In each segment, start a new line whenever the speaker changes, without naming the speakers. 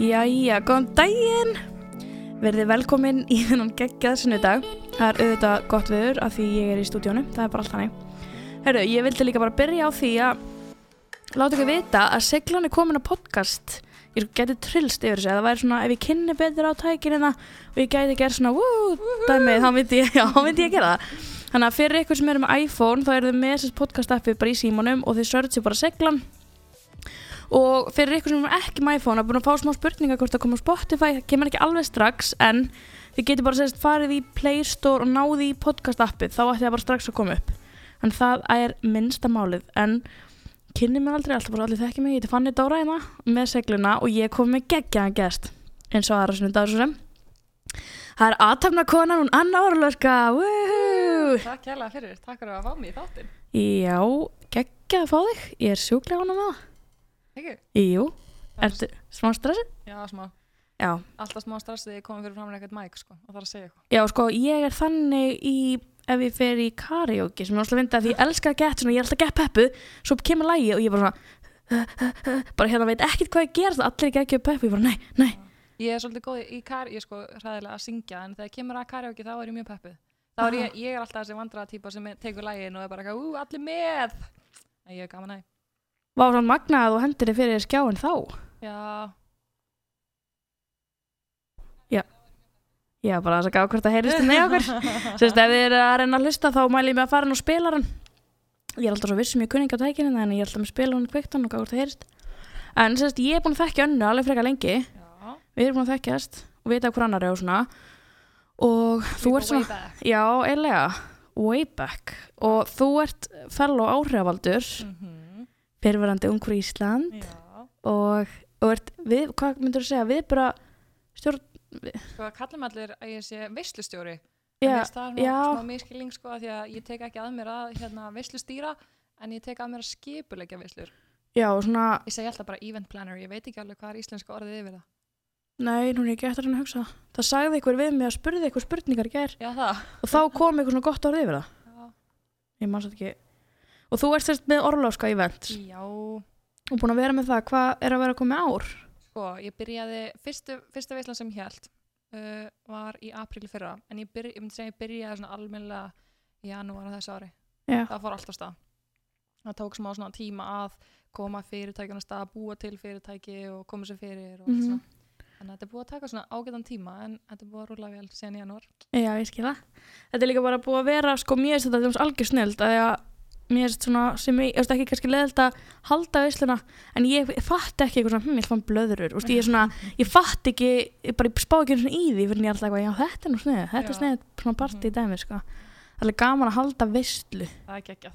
Jæja, góðan daginn. Verðið velkomin í þennan geggjað sunnudag. Það er auðvitað gott viður af því ég er í stúdíónu Það er bara allt hannig Herru, ég vildi líka bara byrja á því að Láta ykkur vita að Seglan er komin á podcast. Ég geti trillst yfir þessu Það væri svona, ef ég kynni betur á tækinina Og ég gæti gert svona, wú, dæmi Þá myndi ég, já, þá myndi ég gera það. Þannig að fyrir ykkur sem eru með iPhone Þá eru þið með þessi podcast appi bara í símanum Og þið searchi bara Seglan og fyrir ykkur sem er ekki með iPhone að búin að fá smá spurninga hvort það koma á Spotify það kemur ekki alveg strax en þið getur bara sérst farið í Play Store og náði í podcast appið þá ætti það bara strax að koma upp. En það er minnsta málið en kynni mig aldrei alltaf bara allir þekki mig ég heiti Fanny Dóra hérna með segluna og ég kom með geggjaðan gest eins og aðra svona dagur sem. Það er aðtæmna konan hún Anna Orlöska
Takk kærlega fyrir, takk fyrir að fá mig í þáttinn.
Já, geggjað að fá þig ég er sjúklega ánum það
Ekki?
Jú, ertu smá stressið?
Já, smá,
Já,
alltaf smá stressið ég komið fyrir fram með eitthvað mæk sko, og það er að segja eitthvað.
Já, sko, ég er þannig í ef ég fer í karaoke sem ég alltaf vinda því ég elska að geta svona, ég er alltaf að geta peppu svo kemur lægi og ég bara svona bara hérna veit ekkert hvað ég gerst allir ekki ekki peppu, ég bara nei, nei.
Ég er svolítið góð í kar, ég er sko hræðilega að syngja en þegar kemur að karaoke þá er ég mjög peppuð þá er ég, ég er alltaf þessi vandraða típa sem tekur lægin og er bara eitthvað, ú, allir með. En ég er gaman að
Vá, svona magnað og hendur þið fyrir skjáin þá?
Já,
Já, bara þess að gá hvort það heyrist í með okkur. Sérst, ef þið eru að reyna að hlusta þá mæli ég mig að fara inn og spila hann Ég er alltaf svo vissum ég kunni ekki á tækinu en ég er alltaf með spila hann kveiktan og gá hvort það heyrist. En sérst, ég er búin að þekkja önnu alveg frekar lengi.
Já.
Við erum búin að þekkjast og vita hver annar er og svona. Og þú ert svona Já, eiginlega, way back. Og þú ert fellow áhrifavaldur.
Mm -hmm.
Fyrirverandi ungur í Ísland
Já,
Og, og ert við, hvað myndur þú segja, við bara stjórn
sko kallum allir að ég sé veislustjóri.
Já,
það er svona smá miskilling sko því að ég tek ekki að mér að hérna, veislustýra en ég tek að mér að skipulegja veislur.
Já, og svona,
ég segi alltaf bara event planner, ég veit ekki alveg hvað er íslenska orðið yfir það.
Nei, nú er ég eftir að hugsa. Það. Það sagði ykkur við mig að spurði ykkur spurningar í
það.
Og þá kom ykkur svona gott orðið yfir það.
já,
Ég maður svo ekki. Og þú ert þess með orlóska event
já
og búin að vera með það, hvað er að vera að koma ár?
sko ég byrjaði fyrstu, fyrstu veislan sem ég held uh, var í apríl í fyrra en ég, byrj, ég myndi segja ég byrjaði svona almennilega í janúar á þessu ári
Já,
það fór alltaf stað það tók smá svona tíma að koma fyrirtækjana stað, búa til fyrirtæki og koma sér fyrir og
Mhm.
mm -hmm. þannig að þetta er búið að taka svona ágætan tíma en þetta er búið að rúla vel síðan í janúar
já, ég skil það. Þetta er líka bara búið að vera, sko, þetta þetta algjör snild að mér finnst svona sem ég, ég veist ekki kannski leðilt að halda veisluna en ég fatt ekki eitthvað svona, hm, ég fann blöðurur, veist, ég er svona, ég fatt ekki, ég bara spá ekki svona í því fyrir en ég er alltaf eitthvað, já, þetta er nú snið, þetta er
Já.
snið, svona partí í
Mhm.
dæmi, sko. Það er gaman að halda veislu.
það er geggjað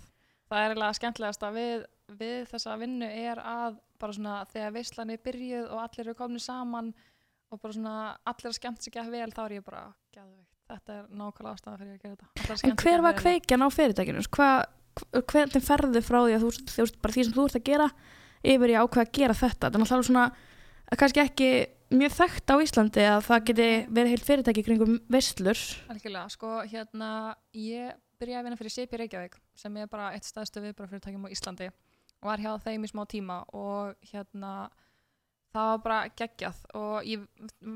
það er eiginlega skemmtilegast að við, við þessa vinnu er að bara svona þegar veislan er byrjuð og allir eru komin saman og bara svona allir að skemmt sig ekki vel þá er ég bara geðveikt þetta er nákvæmlega ástæða fyrir að gera þetta
En hver
ekki
var kveikjan á fyrirtækinu? Hvað, hvernig ferðu frá því að þú, þú veist, bara því sem þú ert að gera yfir í ákveð að gera þetta? Það er svona, að kannski ekki mjög þekkt á Íslandi að það geti verið heilt fyrirtæki kringum veislur.
Algjörlega, sko hérna ég byrjaði að vinna fyrir CP Reykjavík sem er bara eitt staðstu viðbrafyrirtækjum á Íslandi og var hjá þeim í smá tíma og hérna það var bara geggjað og ég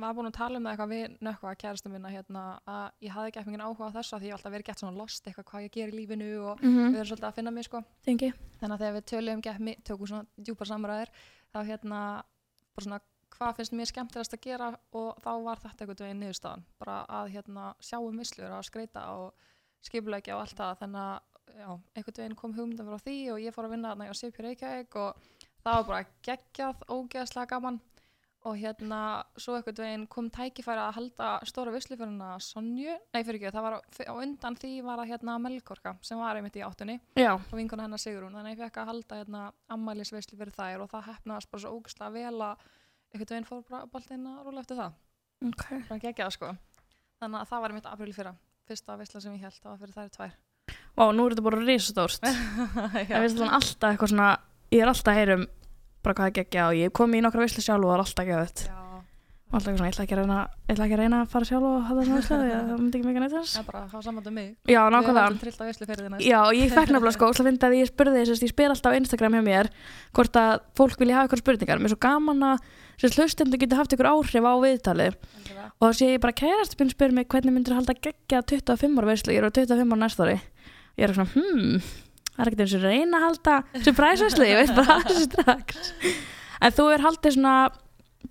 var búin að tala um það eitthvað við nökkva kærastum minna hérna að ég hafði ekki eitthvað áhuga á þessu af því ég hef alltaf verið gett svona lost eitthvað hvað ég ger í lífinu og
Mm
við
-hmm.
erum svolítið að finna mig sko
Tengi.
þannig að þegar við töluðum gett mig, tökum svona djúpar samræðir þá hérna bara svona hvað finnst mér skemmtilegast að gera og þá var þetta einhvern veginn niðurstaðan bara að hérna sjá um vislur að skreita og skipulegja og allt það þannig að já, einhvern veginn kom hugmyndan frá því og ég fór að vinna á CP Reykjavík og það var bara geggjað, ógeðslega gaman. Og hérna svo einhvern veginn kom tækifæri að halda stóra vislu fyrir hana Sonju, nei fyrir ekki, það var á, undan því var að hérna Melkorka sem var einmitt í áttunni
Já.
og vinkona hennar Sigrún. Þannig að ég fekk að halda hérna ammælisveislu fyrir þær og það hefnaðast bara svo ógustlega vel að einhvern veginn fór bara boltinn að rúla eftir það.
Ok.
bara geggjað sko. Þannig að það var mitt april fyrra. Fyrsta veisla sem ég held það var fyrir þær tvær.
Vá, nú er þetta bara risastórt. Það ég er alltaf að heyra um bara hvað það geggja og ég kom í nokkra veislu sjálf og er alltaf.
Já,
og alltaf svona, ég ætla ekki að reyna, ekki að reyna að fara sjálf og hafa það veislu, það myndi ekki mega neitt þess.
Er bara hafa samband um mig.
Já, nákvæmlega. Já, og ég fekk nefnilega sko, og það ég spurði þess að ég spyr alltaf á Instagram hjá mér hvort að fólk vilja hafa eitthvað spurningar. Mér er svo gaman að þess hlustendur getur haft ykkur áhrif á
Endilega.
og þá sé ég bara kærast minn spyr mig hvernig myndir halda geggja 25 ára veislu, ég er á 25 ára næsta ári. Ég er svona, hmm, það er ekkert eins og reyna að halda surprise veislu, ég veit bara þessu strax. En þú er haldið svona,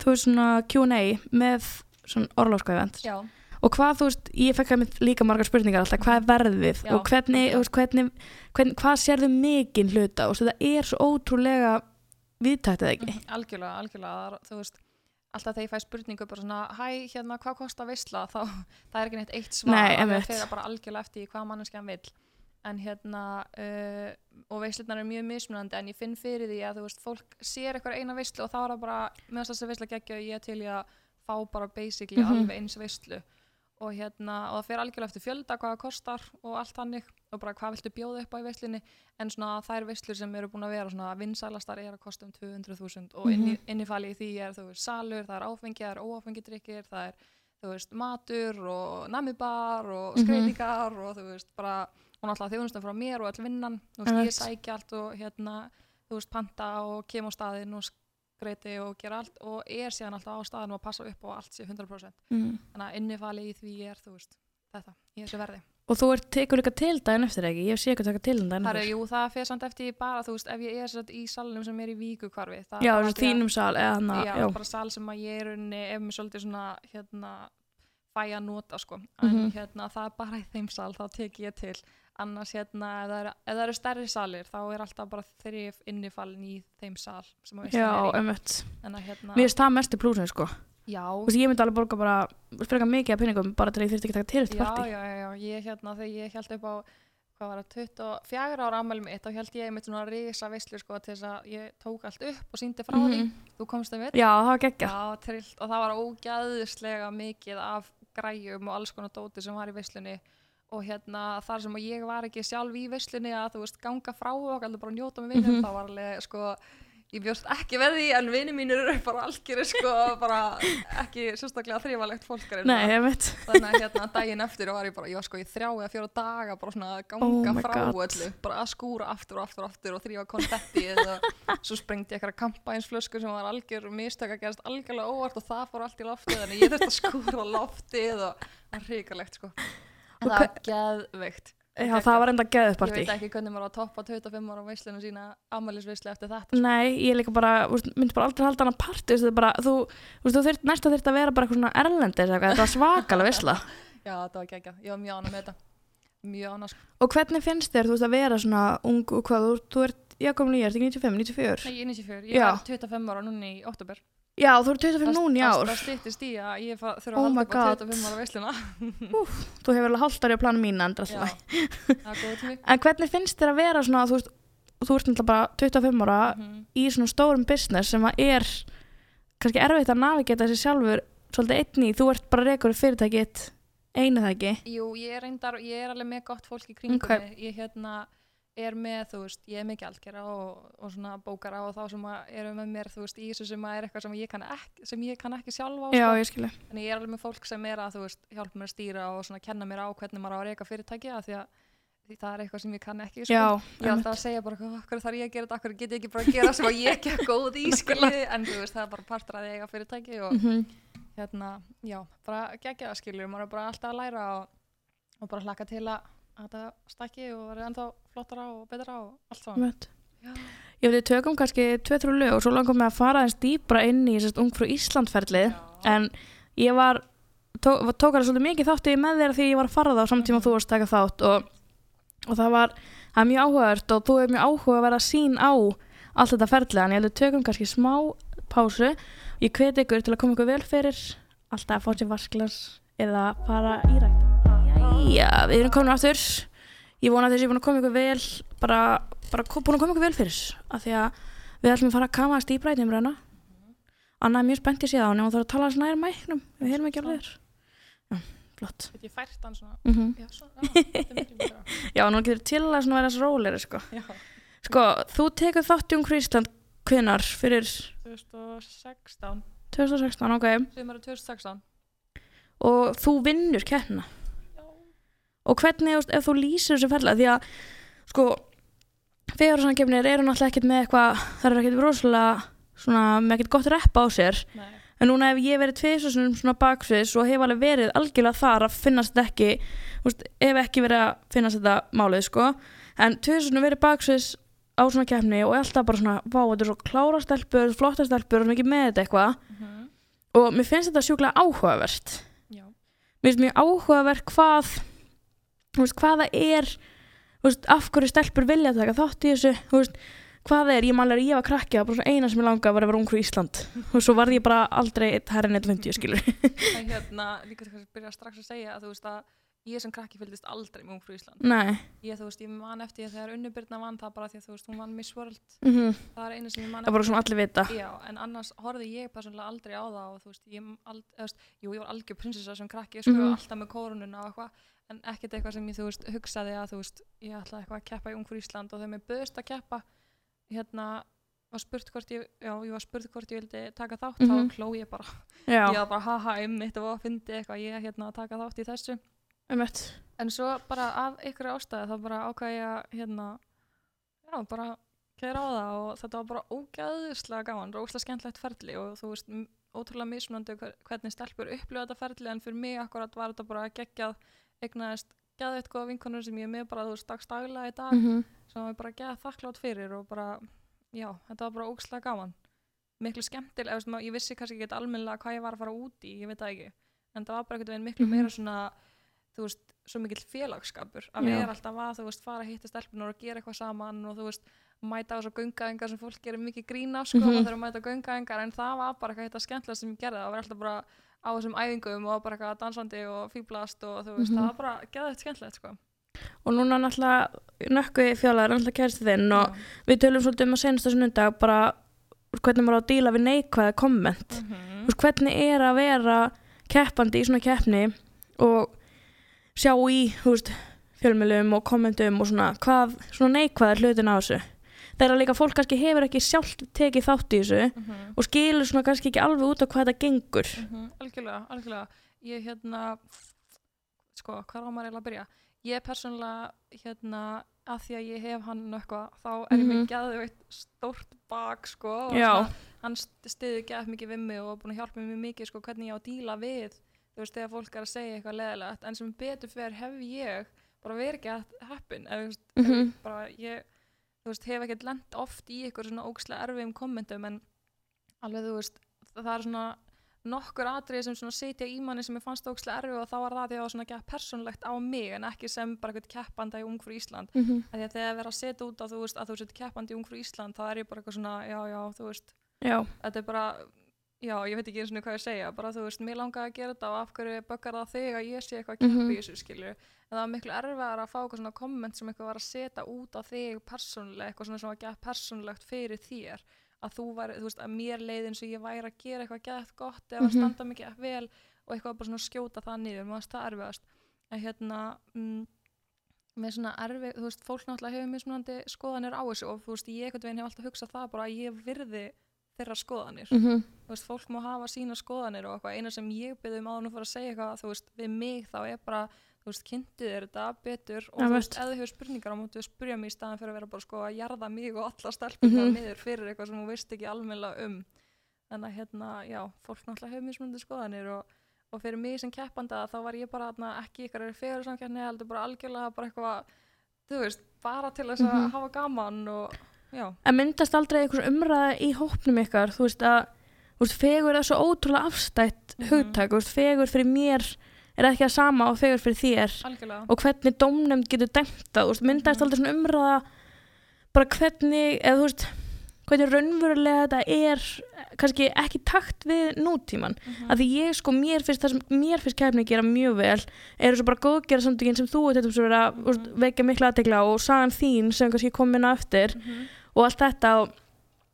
þú er svona Q&A með svona
Já,
og hvað þú veist, ég fekk að líka margar spurningar alltaf, hvað er verðið
Já,
og hvernig, veist, hvernig, hvernig hvað sérðu mikinn hluta og það er svo ótrúlega viðtækt eða ekki
Mhm, algjörlega, algjörlega. Þú veist, alltaf þegar ég fæ spurningu bara svona, hæ, hérna, hvað kostar veisla? Þá, það er ekki neitt eitt svar. Það fer bara algjörlega eftir hvað manneskjan vill. En hérna, uh, og veislunar er mjög mismunandi, en ég finn fyrir því að, þú veist, fólk sér eitthvað eina veislu og þá er það bara, meðan þessi veisla geggja og ég til í að fá bara basically
Mhm.
alveg eins veislu. Og hérna, og það fer algjörlega eftir fjölda, hvað það kostar og allt hannig og bara hvað viltu bjóða upp á í veislinni en svona þær veislur sem eru búin að vera svona vinsælastar er að kosta um 200.000 og inni, innifali í því er þú veist salur, það er áfengi, það er óáfengi drikkir, það er þú veist matur og namibar og
Mhm.
skreitingar og þú veist bara og náttúrulega þjónustum frá mér og all vinnan veist, ég sækja allt og hérna þú veist panta og kem á staðinn og skreiti og gera allt og er síðan alltaf á staðinn og passa upp og allt sé 100%
mm.
þannig að innifali í því er þú veist þetta, í þessu verði
og þú ert tekur líka til daginn eftir ekki ég sé ekki að taka til daginn
Það er,
eftir
jú, það fer samt eftir bara, þú veist, ef ég er í salnum sem er í víkukvarfi. er
já, þínum sal
Já, bara sal sem að ég er unni, ef mér svolítið svona, hérna, fæ að nota, sko. En
Mhm.
hérna, það er bara í þeim sal, þá tek ég til. Annars, hérna, ef það, eru, ef það eru stærri salir, þá er alltaf bara þrif innifalin í þeim sal sem að
já,
í.
einmitt
En að, hérna,
mér finnst það mestu plúsin sko
já,
Þú veist, ég myndi alveg borga bara frekar mikið af pinningum bara til að ég þurfti ekki að taka til
já,
eftir partí
já, já, já, ég, hérna, þegar ég held upp á, hvað var það, 24 ára ammæli mitt, þá held ég mitt svona risa veislu, sko, til þess að ég tók allt upp og síndi frá því.
Mhm.
Þú komst þeim við?
já, það var geggja
Já, trillt og það var ógæðislega mikið af græjum og alls konar dóti sem var í veislunni og hérna þar sem ég var ekki sjálf í veislunni að þú veist ganga frá og allir bara njóta með vinnum
Mhm.
það var alveg sko ég bjóst ekki við því en vinni mínir eru bara algjörir sko bara ekki sérstaklega þrifalegt fólk er
einmitt.
Þannig að hérna daginn eftir var ég bara, ég var sko í þrjá eða fjóra daga bara svona að ganga
Oh
frá öllu, bara að skúra aftur og aftur og aftur og þrýfa konfetti eða svo sprengdi ég eitthvað kampænsflösku sem var algjör mistök að gerast algjörlega óvart og það fór allt í loftið þannig ég þurfti að skúra loftið og það var hrikalegt sko það var geðveikt
já, það var enda geðið
ég veit ekki hvernig maður á að toppa 25 ára veislinu sína ammælisveislu eftir þetta sko.
Nei, ég líka bara, myndi bara aldrei halda hana partí, þú veist, þú, þú þú þyrt, næsta þurft að vera bara eitthvað svona erlendis eða eitthvað, þetta var svakalega veisla.
já það var geggjað, ég var mjög ánað með þetta mjög ánað sko
Og hvernig finnst þér, þú veist, að vera svona ung og hvað, þú, ert, já, komin í, ert ekki 95, 94?
Nei, ég er 94, ég
Já.
var 25 ára núna í óttúber
Já, þú ert 25 núna í ár.
Það stýttist í að ég fa- þurfa
Oh
að halda upp á
God.
25 ára veisluna.
Þú hefur alveg hálft ári á planu mín,
Já,
alltaf.
það er góð tími.
En hvernig finnst þér að vera svona, þú veist, þú ert náttúrulega bara 25 ára
Mhm.
í svona stórum business sem að er kannski erfitt að navigeta þessi sjálfur svolítið einn í, þú ert bara reykur fyrirtækitt einu það ekki.
Jú, ég er reyndar, ég er alveg með gott fólk í kringum
Ok.
mig. Ég hérna er með, þú veist, ég er með gjaldgera og, og svona bókara og þá sem eru með mér, þú veist, í þessu sem er eitthvað sem ég kann ekki, sem ég kann ekki sjálf á,
Já,
sko.
ég skilji.
En ég er alveg með fólk sem er að, þú veist, hjálpa mér að stýra og svona kenna mér á hvernig maður á að reyka fyrirtæki að því að því það er eitthvað sem ég kann ekki, sko.
Já,
Ég er alltaf að segja bara, hvað þarf ég að gera þetta, hvað get ég ekki bara að gera sem að ég ekki að góð í, skilji, en þú veist, það er bara partur að eiga fyrirtæki og
Mhm.
hérna, já, að að, að þetta stakki og verði ennþá flottara og betra og allt.
Ég veit, við tökum kannski tvei-þrjú lög og svo langum við að fara eins dýbra inn í sérst ungfrú Íslandferlið. En ég var tó, tók alveg svolítið mikið þátti með þér því ég var að fara það á samtíma þú varst að taka þátt. Og, og það var það mjög áhugavert og þú er mjög áhuga að vera sín á allt þetta ferlið. En ég heldur tökum kannski smá pásu. Ég hveti ykkur til að koma ykkur vel fyrir alltaf að fá sér vasklas eða fara í rækta Jæja, við erum komin aftur. Ég vona að þessi búin að koma ykkur vel bara, bara búin að koma ykkur vel fyrir af því að við ætlum að fara að kama að stýpra í umræðina Anna er mjög spennt í síðan og það er að tala nær mæknum við heyrum ekki alveg þér. Já, flott.
Get ég fært hann svona,
mm
já, svona, já, þetta er.
Já, nú getur til að vera þessi róleri sko.
Já,
sko, þú tekur þátt í Ungfrú Ísland hvenar fyrir
2016,
2016, ok.
Sem eru 2016
og þú vinnur keppna
Já.
Og hvernig, veist, ef þú lýsir þessu ferla því að, sko fegurðarsamkefnir eru náttúrulega ekkert með eitthvað það er ekkert rosalega svona, með ekkert gott reppa á sér
Nei.
en núna hef ég verið tvisvarsunum svona baksviðs og hef alveg verið algjörlega þar að finnast þetta ekki veist, ef ekki verið að finnast þetta málið sko, en tvisvarsunum verið baksviðs á svona keppni og alltaf bara svona, vá, þetta er svo klára stelpur flotta stelpur og ekki með þetta eitthvað
Mhm.
og mér finnst þetta sjúklega áhugavert
Já.
mér finnst mjög áhugavert hvað veist, hvað það er veist, af hverju stelpur vilja taka þátt í þessu? Veist, hvað það er, ég málega ég var krakki það var bara svona eina sem ég langaði var að vera ungur í Ísland. Og svo varð ég bara aldrei herrin 150 skilur.
En hérna líka til að byrja strax að segja að þú veist að ég sem krakki fylgdist aldrei með Ungfrú Ísland.
Nei.
Ég þú veist, ég man eftir að þegar Unnubyrna vann það bara því að þú veist, hún vann Miss World.
Mm
það er einu sem ég man
það er bara svona allir vita.
Já, en annars horfði ég persónulega aldrei á það og þú veist, ég, ald, eða, þú veist, jú, ég var algjör prinsessa sem krakki, ég sko
Mhm.
alltaf með kórununa og eitthvað, en ekkert eitthvað sem ég, veist, hugsaði að, veist, ég ætlaði eitthvað að keppa í Ungfyr Ísland og þegar mér böðist að keppa, hérna, var spurt hvort ég, já, ég var spurt hvort ég vildi taka þátt,
Mhm.
þá kló ég bara,
já,
ég var bara, haha, einmitt og fyndi eitthvað, ég, hérna, að taka þátt í þessu.
eitt
En svo bara af ykkur ástæði þá bara ákvæði ég að hérna, já bara keira á það og þetta var bara ógæðislega gaman, ógæðislega skemmtlegt ferli og þú veist, ótrúlega mismunandi hver- hvernig stelpur upplifa þetta ferli en fyrir mig akkurat var þetta bara geggjað eignaðist geðveitt góða vinkonur sem ég er með bara þú veist dagstaglega í dag
mm
sem var bara geða þakklátt fyrir og bara, já, þetta var bara ógæðislega gaman. Miklu skemmtilega, veist, ma- ég vissi kannski ekki almennilega hvað ég var að fara út í, ég veit það ekki en það var bara einhvern veginn miklu
Mhm.
meira svona þú veist, svo mikill félagskapur að vera alltaf að, þú veist, fara að hitta stelpunar og gera eitthvað saman og þú veist mæta á þessar göngaðingar sem fólk gerir mikið grín af sko, mm þegar að mæta göngaðingar en það var bara eitthvað skemmtilega sem ég gerði það var alltaf bara á þessum æfingum og bara eitthvað dansandi og fýblast og þú veist,
Mhm.
það var bara geðvægt skemmtilegt sko.
og núna náttúrulega nökku fjólaður, náttúrulega kærasti þinn og
Já.
við tölum svolítið um að senast þessu nundag bara hvernig maður á að díla við neikvæða komment
Mhm.
Þú veist, hvernig er að vera keppandi í svona keppni og sjá í veist, fjölmjölum og kommentum og svona hvað svona neikvæða hlutin á þessu þegar líka fólk kannski hefur ekki sjálft tekið þátt í þessu
Mhm.
og skilur svona kannski ekki alveg út á hvað þetta gengur
Mhm, algjörlega, algjörlega ég hérna sko, hvað maður eiginlega að byrja ég persónulega hérna að því að ég hef hann eitthvað þá er ég
Mhm.
með geðveitt stórt bak sko og svona, hann stiði geð mikið við mig og búin að hjálpa mér mikið sko hvernig ég á að díla við þú veist þegar fólk er að segja eitthvað leðilegt en sem betur fyrir hef ég bara verið ekki að heppin eða
Mhm.
ég bara ég þú veist hef ekkert lent oft í eitthvað svona ógslega erfiðum kommentum en alveg þú veist það er svona nokkur atriði sem svona sitja í manni sem ég fannst ógslega erfið og þá var það því að það var svona ekki persónlegt á mig en ekki sem bara eitthvað keppanda í Ungfrú Ísland
mm -hmm.
að að þegar verið að setja út að þú veist að þú sett keppandi í Ungfrú Ísland þá er ég bara eitthvað svona já já þú veist
Já,
þetta er bara já ég veit ekki eins og hvað ég segja bara þú veist mér langaði að gera þetta og af hverju böggar það þig að ég sé eitthvað að keppa
Mhm.
í þessu skilju en það var miklu erfiðar að fá eitthvað svona komment sem eitthvað var að setja út á þig persónulega eitthvað svona sem var gett persónulegt fyrir þér að þú væri, þú veist, að mér leið eins og ég væri að gera eitthvað gett gott eða að
Mhm.
standa mikið vel og eitthvað bara svona skjóta það niður, mér varst það erfiðast en hérna mm, með svona erfið, þú veist, fólk náttúrulega hefur mismunandi skoðanir á þessu og þú veist, ég einhvern veginn hef alltaf hugsað það bara að ég virði þeirra skoðanir
mm
þú veist, fólk má hafa sína skoðanir og eitthvað, eina sem ég byrði um áður nú fyrir að segja eitthvað, veist, við mig þá er bara, þú veist, kynntu þér þetta betur og
Ja,
þú
veist.
ef þú hefur spurningar á mútu spyrja mig í staðan fyrir að vera bara sko að jarða mig og alla stelpunar
Mhm.
niður fyrir eitthvað sem þú veist ekki almennilega um þannig að hérna, já, fólk náttúrulega hefur mismunandi skoðanir og, og fyrir mig sem keppanda þá var ég bara þarna, ekki ykkar fyrir samkeppni heldur bara algjörlega bara eitthvað þú veist, bara til þess að
Mhm.
hafa gaman og já,
En myndast aldrei einhvers umræða í hópnum ykkar, þú veist að veist, fegur er svo ótrúlega afstætt
Mhm.
hugtak, þú veist, fegur fyrir mér er ekki að sama og fegur fyrir þér
algjörlega
og hvernig dómnefnd getur þú veist, myndast
Mhm.
aldrei svona umræða bara hvernig, eða þú veist hvernig raunverulega þetta er kannski ekki takt við nútíman
Mhm.
að því ég sko, mér finnst það sem mér finnst kefni gera mjög vel eru svo bara góðgera samtökin sem þú þetta vera
Mhm.
mm vekja mikla aðtegla og sagan þín sem kannski kom inn á eftir
Mhm.
Og allt þetta og,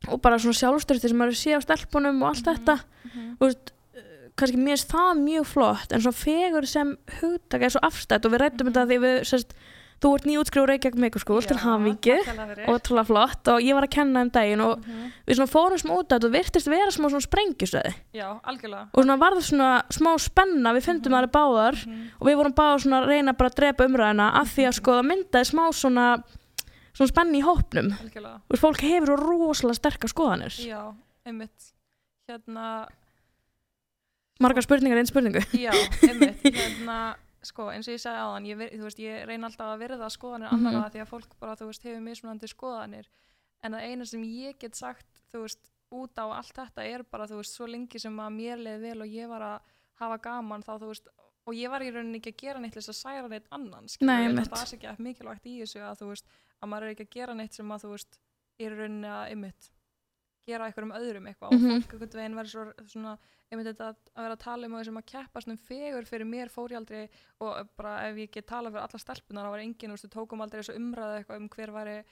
og bara svona sjálfstörsti sem maður sé á stelpunum og allt
Mhm.
þetta
Mhm.
þú veist, uh, kannski mér finnst það mjög flott en svona fegur sem hugtaka er svo afstætt og við rættum
Mhm.
þetta því við sérst, þú ert nýjútskriður Reykjavík Mikuskúl til hamingju og trúlega flott og ég var að kenna um daginn og
Mhm.
við svona fórum smá út af þetta og virtist vera smá
algjörlega.
og svona varð svona smá spenna við fundum
Mhm.
það báðar
Mhm.
og við vorum báðar svona að reyna bara að drepa umræðina af því að sko það myndaði smá svona svona spenni í hópnum og fólk hefur rosalega sterkar skoðanir
Já, einmitt. Hérna,
margar spurningar einn spurningu
já, einmitt. Hérna, sko, eins og ég sagði áðan, ég, ég reyna alltaf að virða skoðanir
Mhm.
annara því að fólk bara, þú veist, hefur mismunandi skoðanir. En það eina sem ég get sagt, þú veist, út á allt þetta er bara, þú veist, svo lengi sem að mér leiði vel og ég var að hafa gaman þá, þú veist, og ég var í rauninni ekki að gera neitt þess að særa neitt annan, að það sé ekki mikilvægt í þessu að, þú veist, að maður er ekki að gera neitt sem að, þú veist, í rauninni að, einmitt, gera einhverjum öðrum eitthvað
Mhm.
og fólk einhvern veginn verður svo, svona, einmitt þetta að að vera að tala um og sem að keppast um fegur fyrir mér fór ég aldrei og bara ef ég get tala fyrir alla stelpunar þá var enginn, þú veist, við tókum aldrei þessu umræðu eitthvað um hver væri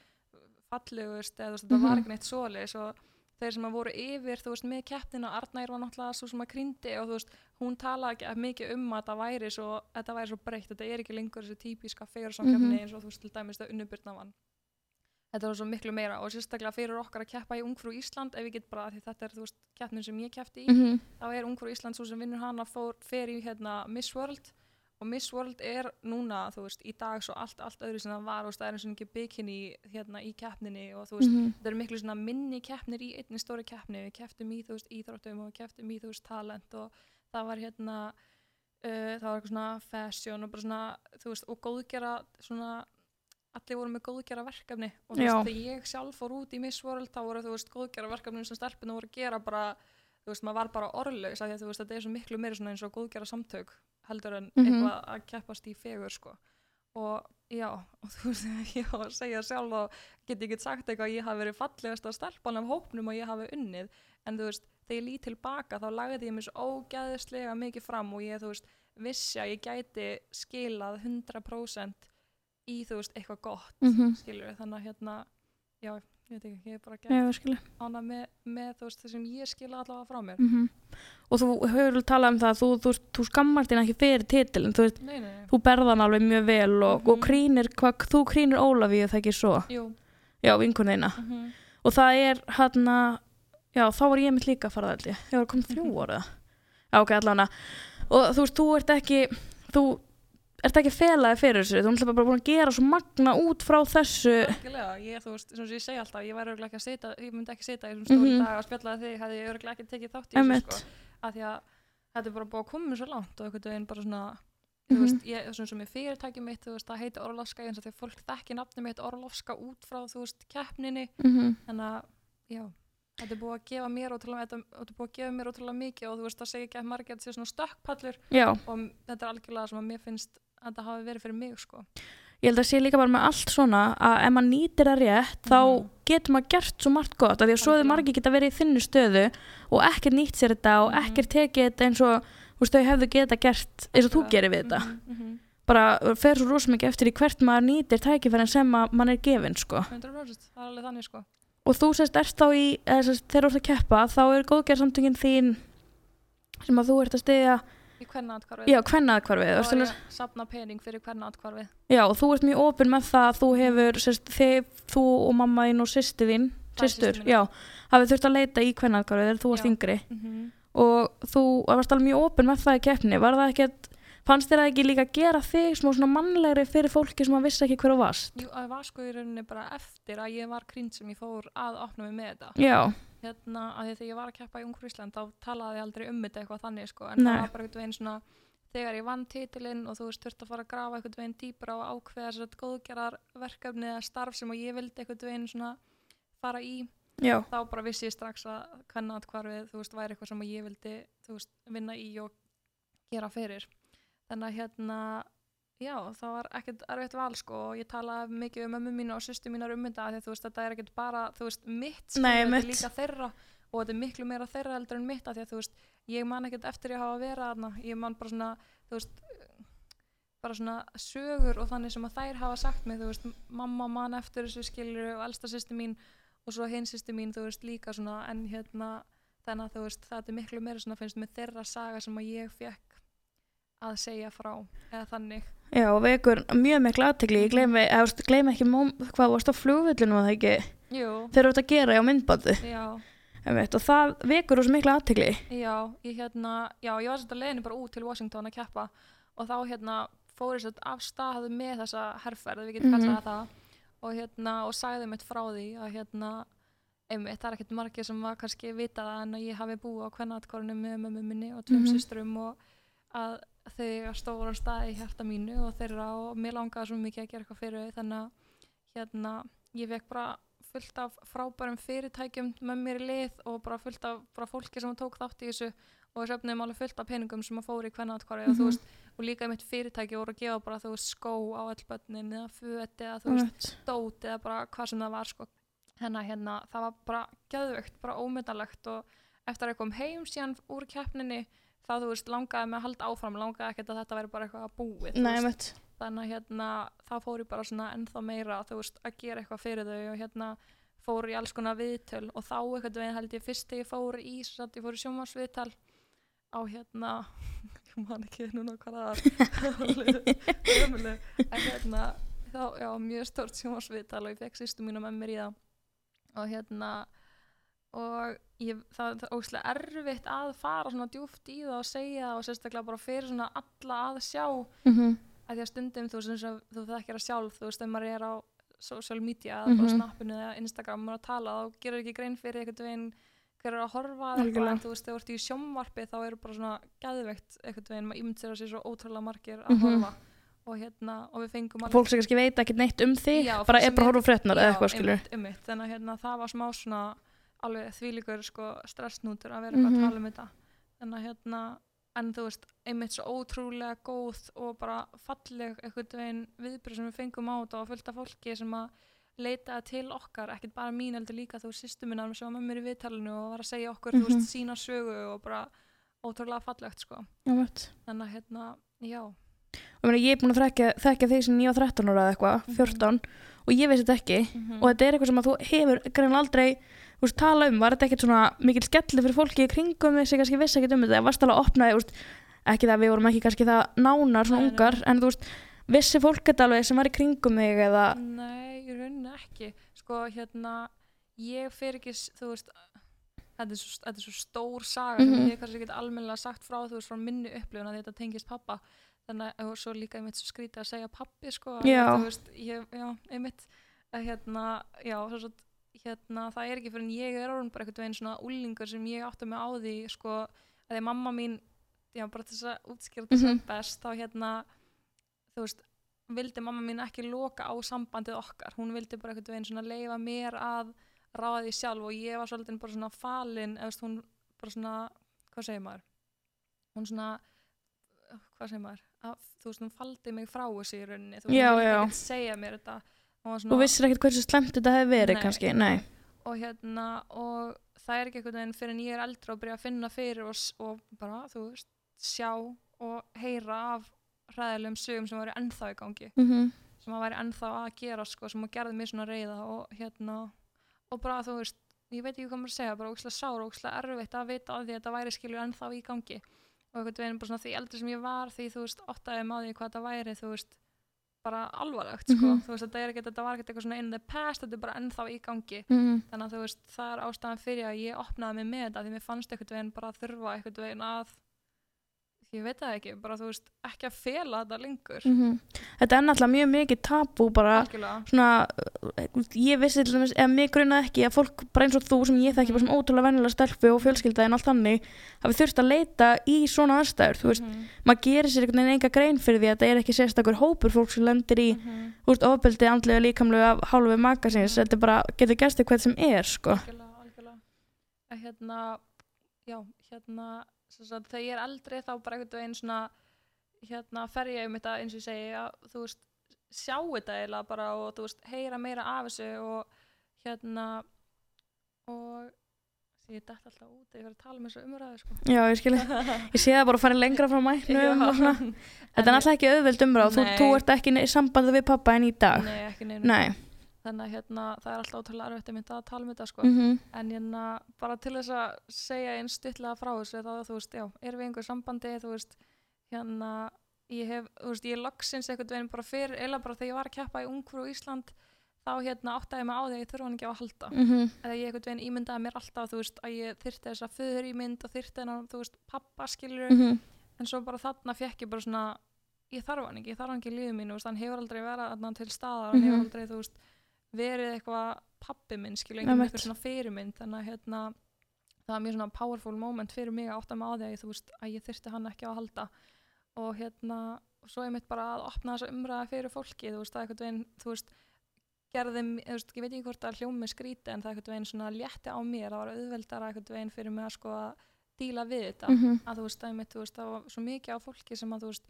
fallegust eða þú veist, þetta var
Mhm.
ekki neitt svoleiðis og þeir sem að voru yfir, þú veist, með keppnina Arnær var náttúrulega svo sem að krýndi og þú veist, hún talaði mikið um að þetta væri svo, þetta væri svo breytt, þetta er ekki lengur þessi típiska fegursamkefni
Mhm.
eins og þú veist, til dæmis það unnubyrna vann. Þetta var svo miklu meira og sérstaklega fyrir okkar að keppa í Ungfrú Ísland ef ég get bara, því þetta er þú veist, keppnin sem ég keppti í
mm
þá er Ungfrú Ísland svo sem vinnur hana fór, fer í hérna Miss World og Miss World er núna, þú veist, í dag svo allt, allt öðru sem það var, veist, það er eins og ekki bikini hérna í keppninni og þú veist,
Mhm.
þetta eru miklu svona minni keppnir í einni stóri keppni, við kepptum í, þú veist, íþróttum og við kepptum í, þú veist, talent og það var hérna, uh, það var eitthvað svona fashion og bara svona, þú veist, og góðgera svona, allir voru með góðgera verkefni og þú veist, þegar ég sjálf fór út í Miss World, þá voru, þú veist, góðgera verkefni sem stelpuna voru að gera bara, þú veist, maður var bara orðlaus af því að þú veist, þetta er svo miklu meiri svona eins og góðgera samtök heldur en
Mhm.
eitthvað að keppast í fegur, sko og já, og þú veist, ég á að segja sjálf og get ég get sagt eitthvað að ég hafi verið fallegast að stelpan af hópnum og ég hafi unnið en þú veist, þegar ég lít tilbaka þá lagði ég mér svo ógæðislega mikið fram og ég, þú veist, vissi að ég gæti skilað 100% í, þú veist, eitthvað gott
Mhm.
skilur við, þannig að hérna já, ég veit ekki, ég er bara
skilja.
ána með, með þú veist, það sem ég skila allavega frá mér.
Mm Og þú hefur vel talað um það að þú, þú, þú skammar þín ekki fyrir titilin, þú, þú berðan alveg mjög vel og, og
Mhm.
krýnir, hvað, þú krýnir Ólafíu það ekki svo,
jú.
Já, vinkun þeina
mm
og það er hann já, þá var ég mitt líka að fara það ég, var komin þrjú
Mhm.
ára já, ok, allavega. Og þú veist, þú ert ekki þú ert ekki felaði fyrir þessu? Þú ert bara búin að gera svo magna út frá þessu.
Ég, þú veist, sem ég segi alltaf, ég væri örgulega ekki að sita, ég myndi ekki sita í þessum stóri
Mhm.
dag að spjalla þig, hefði ég örgulega ekki tekið þátt í þessu, sko, af því að þetta er bara búið að koma mér svo langt og einhvern veginn bara svona,
Mhm.
þú veist, ég, svona sem er fyrirtæki mitt, þú veist, það heiti Orlofska, eins og að fólk þekki nafni mitt Orlofska út frá, þú veist, keppninni,
mm
að, já, þetta er búið að gefa mér ótrúlega, að gefa mér ótrúlega mikið og þú veist, það segir ekki að margir að þetta sé svona stökkpallur.
Já,
og þetta er algjörlega sem að mér finnst að þetta hafi verið fyrir mig, sko.
ég held að sé líka bara með allt svona að ef maður nýtir það rétt þá
Mhm.
getur maður gert svo margt gott af því að svo þau margir geta verið í þinnu stöðu og ekkert nýtt sér þetta og
Mhm.
ekkert tekið þetta eins og þú veist, þau hefðu geta gert eins og þú gerir við þetta
Mhm, mhm.
bara fer svo rosa mikið eftir í hvert maður nýtir tækifærin sem að mann er gefin sko.
100% það er alveg þannig sko
og þú sérst ert þá í eða, sérst, þegar þú ert að keppa þá er góðgerðsamtöngin þín sem að þú ert að stiðja
í hvernig atkvarfið
já, kvennaðkvarfið
þá
og,
ég að sapna pening fyrir hvernig atkvarfið
já, og þú ert mjög opinn með það að þú hefur sérst, þið, þú og mamma þín og sýsti þín
mín.
já, hafið þurft að leita í kvennaðkvarfið þegar þú varst
Já.
yngri.
Mm -hmm.
og þú varst alveg mjög opinn með það í keppni var það ekkert, fannst þér það ekki líka að gera þig smá svona mannlegri fyrir fólki sem að vissi ekki hver þú varst?
Jú, það var sko í rauninni bara eftir að ég var að hérna, að því þegar ég var að keppa í Ungur Ísland þá talaði ég aldrei um þetta eitthvað þannig sko en
Nei.
það var bara einhvern veginn svona þegar ég vann titilinn og þú veist þurft að fara að grafa einhvern veginn dýpra og ákveða þess að góðgerar verkefni eða starf sem að ég vildi einhvern veginn svona fara í
já,
þá bara vissi ég strax að hvernig atkvarfið þú veist væri eitthvað sem að ég vildi veist vinna í og gera fyrir þannig að hérna já það var ekkert erfitt val sko og ég talaði mikið um mömmu mína og sýstu mínar um þetta því að þú veist þetta er ekkert bara þú veist mitt skilur,
Nei,
þetta er líka þeirra og þetta er miklu meira þeirra heldur en mitt af því að þú veist ég man ekkert eftir ég hafa að vera þarna. Ég man bara svona þú veist bara svona sögur og þannig sem að þær hafa sagt mig þú veist mamma man eftir þessu skilur og elsta sýstu mín og svo hinn sýstu mín þú veist líka svona en hérna þannig að þú veist þetta er miklu meira svona finnst með þeirra saga sem að ég fekk að segja frá eða þannig.
Já, og vekur mjög miklu aðtegli, ég gleymi, eða, þú veist, gleymi ekki móm, hvað varst á flugvillinu og það ekki, þeir eru út að gera á myndbandi,
já,
einmitt, og það vekur úr miklu aðtegli.
já, hérna já, ég var svolítið leiðinu bara út til Washington að keppa og þá hérna fór ég svolítið af stað með þessa herrferð, við getum
Mhm.
kallað það og hérna, og sagði mitt frá því að hérna einmitt, það er ekkert margir sem var kannski vita það en að ég hafi búið á kvennatkorinu með mömmu minni og tveim
Mhm.
systrum og að þau eiga stóran stað í hjarta mínu og þeirra og mér langaði svo mikið að gera eitthvað fyrir þau þannig að hérna, ég fekk bara fullt af frábærum fyrirtækjum með mér í lið og bara fullt af bara fólki sem tók þátt í þessu og við söfnum alveg fullt af peningum sem að fóru í kvennatkorinu og þú
Mhm.
veist, og líka mitt fyrirtæki voru að gefa bara þú veist skó á öll börnin eða föt eða þú veist
Einmitt.
dót eða bara hvað sem það var sko. hérna hérna það var bara gæðvögt, bara ómyndalegt og eftir að ég kom heim síðan úr keppninni þá þú veist langaði mig að halda áfram langaði ekkert að þetta væri bara eitthvað búið þú
Nei,
þannig að hérna þá fór ég bara svona ennþá meira þú veist að gera eitthvað fyrir þau og hérna fór í alls konar viðtöl. Og þá eitthvað veginn held ég fyrst þegar ég fór í satt ég fór í sjómasviðtal á hérna ég man ekki núna hvað það en hérna þá, já, mjög stort sjómasviðtal og ég fekk sýstu mínu með mér í það. Og hérna og ég, það, það er óslega erfitt að fara svona djúft í það og segja það og sérstaklega bara fyrir svona alla að sjá
Mhm.
að því að stundum þú og þú þekkir að sjálf þú veist ef maður er á social media eða
Mhm.
bara snappinu eða Instagram og maður er að tala þá gerur ekki grein fyrir einhvern veginn hver er að horfa eitthvað en þú veist þegar þú ert í sjónvarpi þá eru bara svona gæðveikt einhvern veginn maður ímynd sér að sé svo ótrúlega margir að
Mhm.
horfa og hérna og við fengum alveg
Fólk sem kannski veit ekki neitt um þig,
Já,
bara er
sem
bara að horfa á fréttnar eða eitthvað, skilur.
einmitt, einmitt. þannig að hérna, það var smá svona alveg þvílíkur sko, stressnútur að vera eitthvað
Mhm.
að tala um þetta þannig að hérna en þú veist, einmitt svo ótrúlega góð og bara falleg einhvern veginn viðbröð sem við fengum á þetta og fullt af fólki sem að leita til okkar, ekkert bara mín heldur líka þú veist, sýstu minna sem var með mér í viðtalinu og var að segja okkur, þú
Mhm.
veist, sína sögu og bara ótrúlega fallegt sko þannig að hérna, já
Og ég er búin að þekka, þekka þig sem ég var 13 ára eða eitthvað,
Mhm.
14, og ég veist þetta ekki.
Mhm.
Og þetta er eitthvað sem að þú hefur greinlega aldrei þú veist, tala um. Var þetta ekkert svona mikil skelli fyrir fólki í kringum þig sem kannski vissi ekkert um þetta? Varst alveg að opna, veist, ekki það að við vorum ekki kannski það nánar, svona
Nei, nei.
ungar, en þú veist, vissi fólk þetta alveg sem var í kringum þig eða...
Nei, í rauninni ekki sko hérna ég fer ekki, þú veist þetta er svo, þetta er svo stór saga sem
Mhm.
ég kannski get almennilega sagt frá þú veist frá minni upplifun að þetta tengist pappa þannig að og svo líka einmitt svo skrítið að segja pappi sko að þú veist, ég, já, einmitt að hérna, já, svo, svo hérna, það er ekki fyrir en ég er orðin bara einhvern veginn svona úlingur sem ég átti mig á því sko, að því að mamma mín já, bara þess að útskýra þetta sem
Mhm.
best þá hérna, þú veist vildi mamma mín ekki loka á sambandið okkar. Hún vildi bara einhvern veginn svona leifa mér að ráða því sjálf og ég var svolítið bara svona falin eða hún bara svona, hvað segir maður? Hún svona hvað segir maður, að, þú veist hún faldi mig frá þessu í rauninni. Þú veist, hún vildi ekkert segja mér þetta Svona,
vissir ekkert hversu slemt þetta hefði verið
Nei.
kannski, nei.
og hérna og það er ekki einhvern veginn fyrir en ég er eldra og byrja að finna fyrir og, og bara, þú veist, sjá og heyra af hræðilegum sögum sem voru ennþá í gangi
Mm
sem að væri ennþá að gera sko, sem að gerði mér svona reyða og hérna og bara þú veist, ég veit ekki hvað maður að segja bara ókslega sár og ókslega erfitt að vita að því að þetta væri skilju ennþá í gangi og einhvern veginn bara svona því eldri sem ég var því þú veist, óttaði maður hvað þetta væri þú veist, bara alvarlegt sko,
Mhm.
þú veist, þetta er ekki, þetta var ekki eitthvað svona in the past, þetta er bara ennþá í gangi
-hmm.
þannig að veist, það er ástæðan fyrir að ég opnaði mig með þetta því mér fannst einhvern veginn bara að þurfa einhvern veginn að ég veit það ekki, bara þú veist ekki að fela þetta lengur.
Mhm. Þetta er náttúrulega mjög mikið tabú bara
algjörlega.
svona, uh, ég vissi til dæmis, eða mig grunaði ekki að fólk bara eins og þú sem ég þekki bara sem ótrúlega venjulega stelpu og fjölskylda en allt þannig hafi þurft að leita í svona aðstæður, þú veist,
Mhm,
maður gerir sér einhvern veginn enga grein fyrir því að þetta er ekki sérstakur hópur fólk sem lendir í,
mhm,
þú veist, ofbeldi andlega líkamlega af hálfu makasins,
Mhm.
þetta bara, getur gæst eitthvað sem er, sko.
algjörlega. Að hérna, já, hérna sagt, þegar ég er eldri þá bara einhvern veginn svona hérna fer ég um þetta eins og segi að þú veist, sjá þetta eiginlega bara og þú veist, heyra meira af þessu og hérna og ég dætt alltaf út þegar ég var að tala um þessu umræðu sko.
Já, ég skilji, ég sé það bara að fara lengra frá og svona. Þetta er náttúrulega ekki auðveld umræð, þú,
Nei.
þú ert ekki í sambandi við pappa en í dag.
Nei, ekki neinu
Nei.
Þannig að hérna, það er alltaf ótrúlega erfitt einmitt að tala um þetta sko.
Mm
en hérna, bara til þess að segja einn stuttlega frá þessu þá þú veist, já, erum við einhver sambandi þú veist, hérna ég hef, þú veist, ég loksins einhvern veginn bara fyrir, eða bara þegar ég var að keppa í Ungfrú Ísland þá hérna áttaði ég mig á því að ég þurfa hann ekki á að halda
mm -hmm.
eða ég einhvern veginn ímyndaði mér alltaf þú veist, að ég þyrfti þessa föður ímynd og þyrfti hennar, þú veist, pappa skilur
Mhm.
en svo bara þarna fekk ég bara svona ég þarf hann ekki, ég þarf hann ekki í lífið mínu þú veist, hann hefur aldrei verið til staðar hann hefur
Mhm.
aldrei, þú veist, verið eitthvað pappi minn, skilur, einhvern eitthvað svona fyrirmynd þannig að hérna það var mjög svona powerful moment fyrir mig að átta mig á því að ég, þú veist, að ég þyrfti hann ekki að halda. Og hérna, og svo ég mitt bara að opna þessa umræða fyrir fólki, þú veist, það einhvern veginn, þú veist, gerði, þú veist, ég veit ekki hvort það hljómi skríti en það einhvern veginn svona létti á mér, það var auðveldara einhvern veginn fyrir mig að sko að díla við þetta.
Mhm.
að þú veist, að mitt, þú veist, það var svo mikið á fólki sem að þú veist,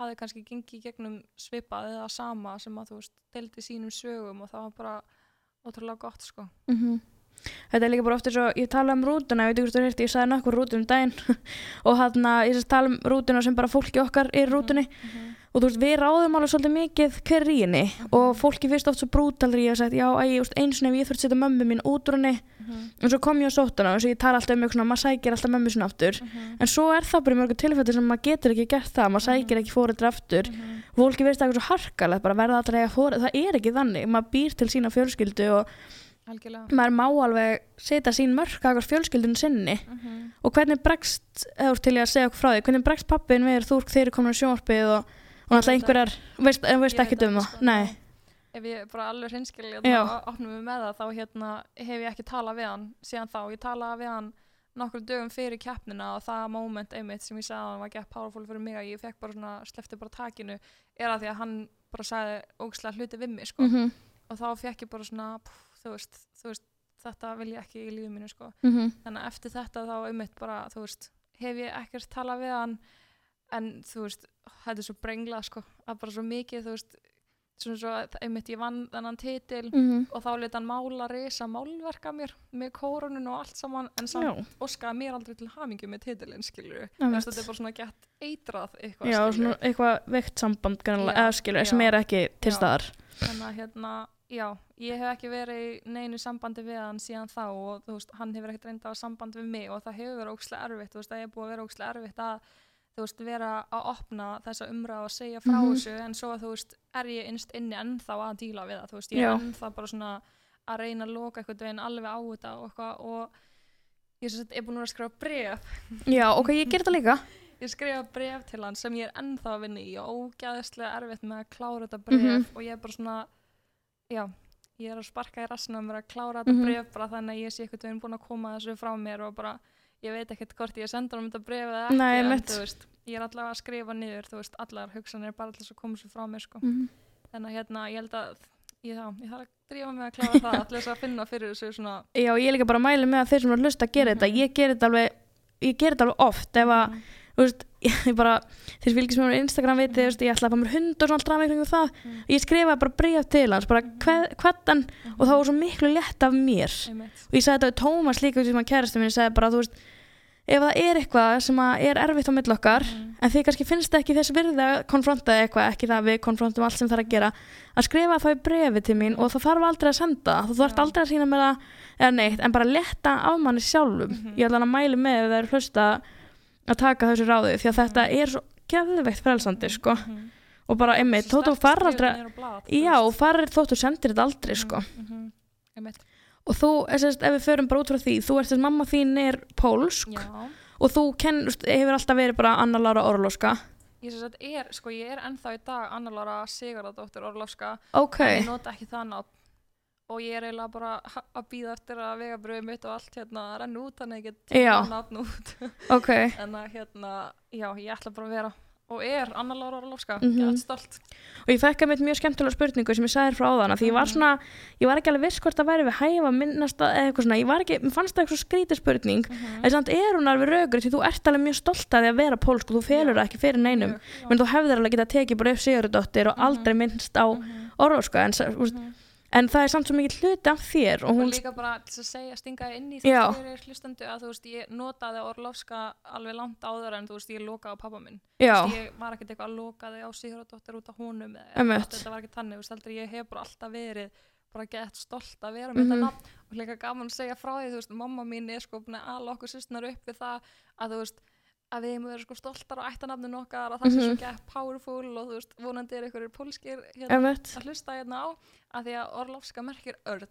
hafi kannski gengið gegnum svipað eða sama sem að þú veist, deildi sínum sögum og það var bara ótrúlega gott sko.
Mhm. Þetta er líka bara ofta svo, ég tala um rútuna, ég veit ekki hvort þú hérti, ég sagði nokkur rútum um daginn og hann ég sérst tala um rútuna sem bara fólki okkar er rútunni
Mhm.
Og þú veist, við ráðum alveg svolítið mikið hver er í henni og fólki finnst oft svo brútalri hef sagt, já, æ, ég veist, einu sinni ef ég þurft að setja mömmu mín út úr henni
Mhm.
en svo kom ég á sóttuna og svo ég tala alltaf um eitthvað maður sækir alltaf mömmu sinna aftur
Mhm.
en svo er það bara mörgum tilfætti sem maður getur ekki gert það, maður sækir ekki fóreldra aftur
Mhm.
og fólki það eitthvað svo harkalegt bara verða alltaf að fóreldra, það er ekki þannig maður býr til sína fjölskyldu og
Algjörlega.
maður má alveg setja sín mörk að fjölskyldun sinni
Mhm.
og hvernig bregst, eða þú til ég að segja okkur frá því hvernig bregst pappin við þú þeir eru komin á sjónvarpið og, og náttúrulega einhverjar veist, en veist
Ég
ekki um það
sko,
nei,
já. Ef ég bara alveg hreinskilja
Já.
og opnum mig með það þá hérna hef ég ekki talað við hann síðan þá. Ég talaði við hann nokkur dögum fyrir keppnina og það moment einmitt sem ég sagði að hann var gett powerful fyrir mig að ég fekk bara svona, slefti bara takinu er að því að hann bara sagði ógislega hluti við mig sko.
mhm,
og þá fekk ég bara svona pff, þú, veist, þú veist, þetta vil ég ekki í lífið mínu sko.
mhm,
þannig að eftir þetta þá einmitt bara þú veist, hef ég ekkert talað við hann en þú veist þetta er svo brenglað sko, að bara svo mikið þú veist, svona svo einmitt ég vann þennan titil
mhm.
og þá leta hann mála risa málverka mér með kórunum og allt saman en samt
já,
óskaði mér aldrei til hamingju með titilinn skilur
Einmitt.
þetta er bara svona gett eitrað eitthvað
já svona eitthvað veikt samband eða skilur, sem er ekki til staðar.
Þannig að hérna, já, ég hef ekki verið í neinu sambandi við hann síðan þá og þú veist, hann hefur ekkert reynda á samband við mig og það hefur verið ókslega erfitt, þú veist, það er búið að vera ókslega erfitt að, þú veist, vera að opna þessa umræð og segja frá
Mhm.
þessu en svo, þú veist, er ég innst inni ennþá að díla við það, þú veist, ég er ennþá bara svona að reyna að loka eitthvað veginn alveg á þetta og eitthvað og ég sem sagt, er búin að vera að skrifa bref
já, ok, ég ger þetta líka
ég skrifa bref til hann sem ég er ennþá að vinna í og ógæðislega erfitt með að klára þetta bref
Mhm.
og ég er bara svona já, ég er að sparka í rassinu að mér að klára þetta
Mhm.
bref bara þannig að ég sé eitthvað veginn búin að koma þessu frá mér og bara ég veit ekkert hvort ég sendur hann þetta bref eða ekki
Nei,
en
einmitt.
þú veist, ég er allavega að skrifa niður þú veist, allar hugsanir bara til þess að koma svo frá mér sko.
Mhm.
þannig að hérna, ég held að ég, þá, ég þarf að drífa mig að klára það allir þess að finna fyrir þessu svona
já, ég er líka bara að mæla með að þeir sem eru að hlusta að gera þetta
Mhm.
ég ger þetta alveg ég ger þetta alveg oft ef að,
Mhm.
þú veist, ég bara þeir fylgjast mér á Instagram viti, veist, ég ætla að fá mér hund og svona drama ykkur um það.
Mhm.
ég skrifaði bara bregð til hans, bara hve- hvernig og það var svo miklu létt af mér. Og ég sagði þetta við Tómas líka sem að kærastu minn, ég sagði bara, þú veist ef það er eitthvað sem að er erfitt á mill okkar
Mhm.
en því kannski finnst ekki þess virði að konfronta eitthvað, ekki það að við konfrontum allt sem það er að gera að skrifa það í brefi til mín og það þarf aldrei að senda. Þú þarf aldrei að sína með það eða neitt, en bara letta af manni sjálfum.
Mhm.
ég ætla að mæli með ef það er hlusta að taka þessu ráði því að þetta er svo geðveikt frelsandi sko.
Mhm.
og bara einmitt,
Svo
þótt þú
sterkt
farir
skrifað
aldrei
niður á blað, þú
já, farir þótt þú sendir þetta aldrei sko.
Mhm. Einmitt.
og þú, sérst, ef við förum bara út frá því þú ert þess mamma þín er pólsk
Já,
og þú kenn, hefur alltaf verið bara Anna Lára Orlóska
ég sagt er, sko ég er ennþá í dag Anna Lára Sigurðardóttir Orlofska
ok,
en ég nota ekki það nátt og ég er eiginlega bara að býða eftir að vegabröðu mitt og allt hérna renna út þannig að ég get nafn út
ok
en að hérna, já, ég ætla bara að vera og er Anna Lára Orlofska,
Mhm.
ég er stolt
og ég fekk einmitt mjög skemmtilega spurningu sem ég sagði frá áðana því ég var
Mhm.
svona, ég var ekki alveg viss hvort það væri við hæfa minnast að eða eitthvað svona, ég var ekki, mér fannst það eitthvað skrítið spurning
Mhm.
en samt er hún alveg rögur því þú ert alveg mjög stolt að því að vera pólsk og þú felur það ekki fyrir neinum menn þú hefðir alveg getað tekið bara upp Sigurðardóttir og
Mhm.
aldrei minnst á
Mhm,
Orlóska en,
mhm.
En það er samt svo mikið hluti af þér og
og
hún,
líka bara til að segja, stinga inn í
Já.
þú fyrir hlustendu að þú veist, ég notaði Orlofska alveg langt áður en þú veist, ég lokaði á pappa minn
já,
Þú veist, ég var ekkert eitthvað að lokaði á Sigurðardóttir út af honum þetta var ekki þannig, þú veist, heldur ég hef bara alltaf verið bara gett stolt að vera með
Mhm.
þetta nafn og líka gaman að segja frá því, þú veist, mamma mín er sko að ala okkur systnar upp við það að þú veist að við hefum verið sko stoltar á ættanafninu okkar að það sé
Mhm.
svo gett powerful og þú veist, vonandi er einhverjir pólskir hérna, að hlusta hérna á að því að Orlovska merkir örn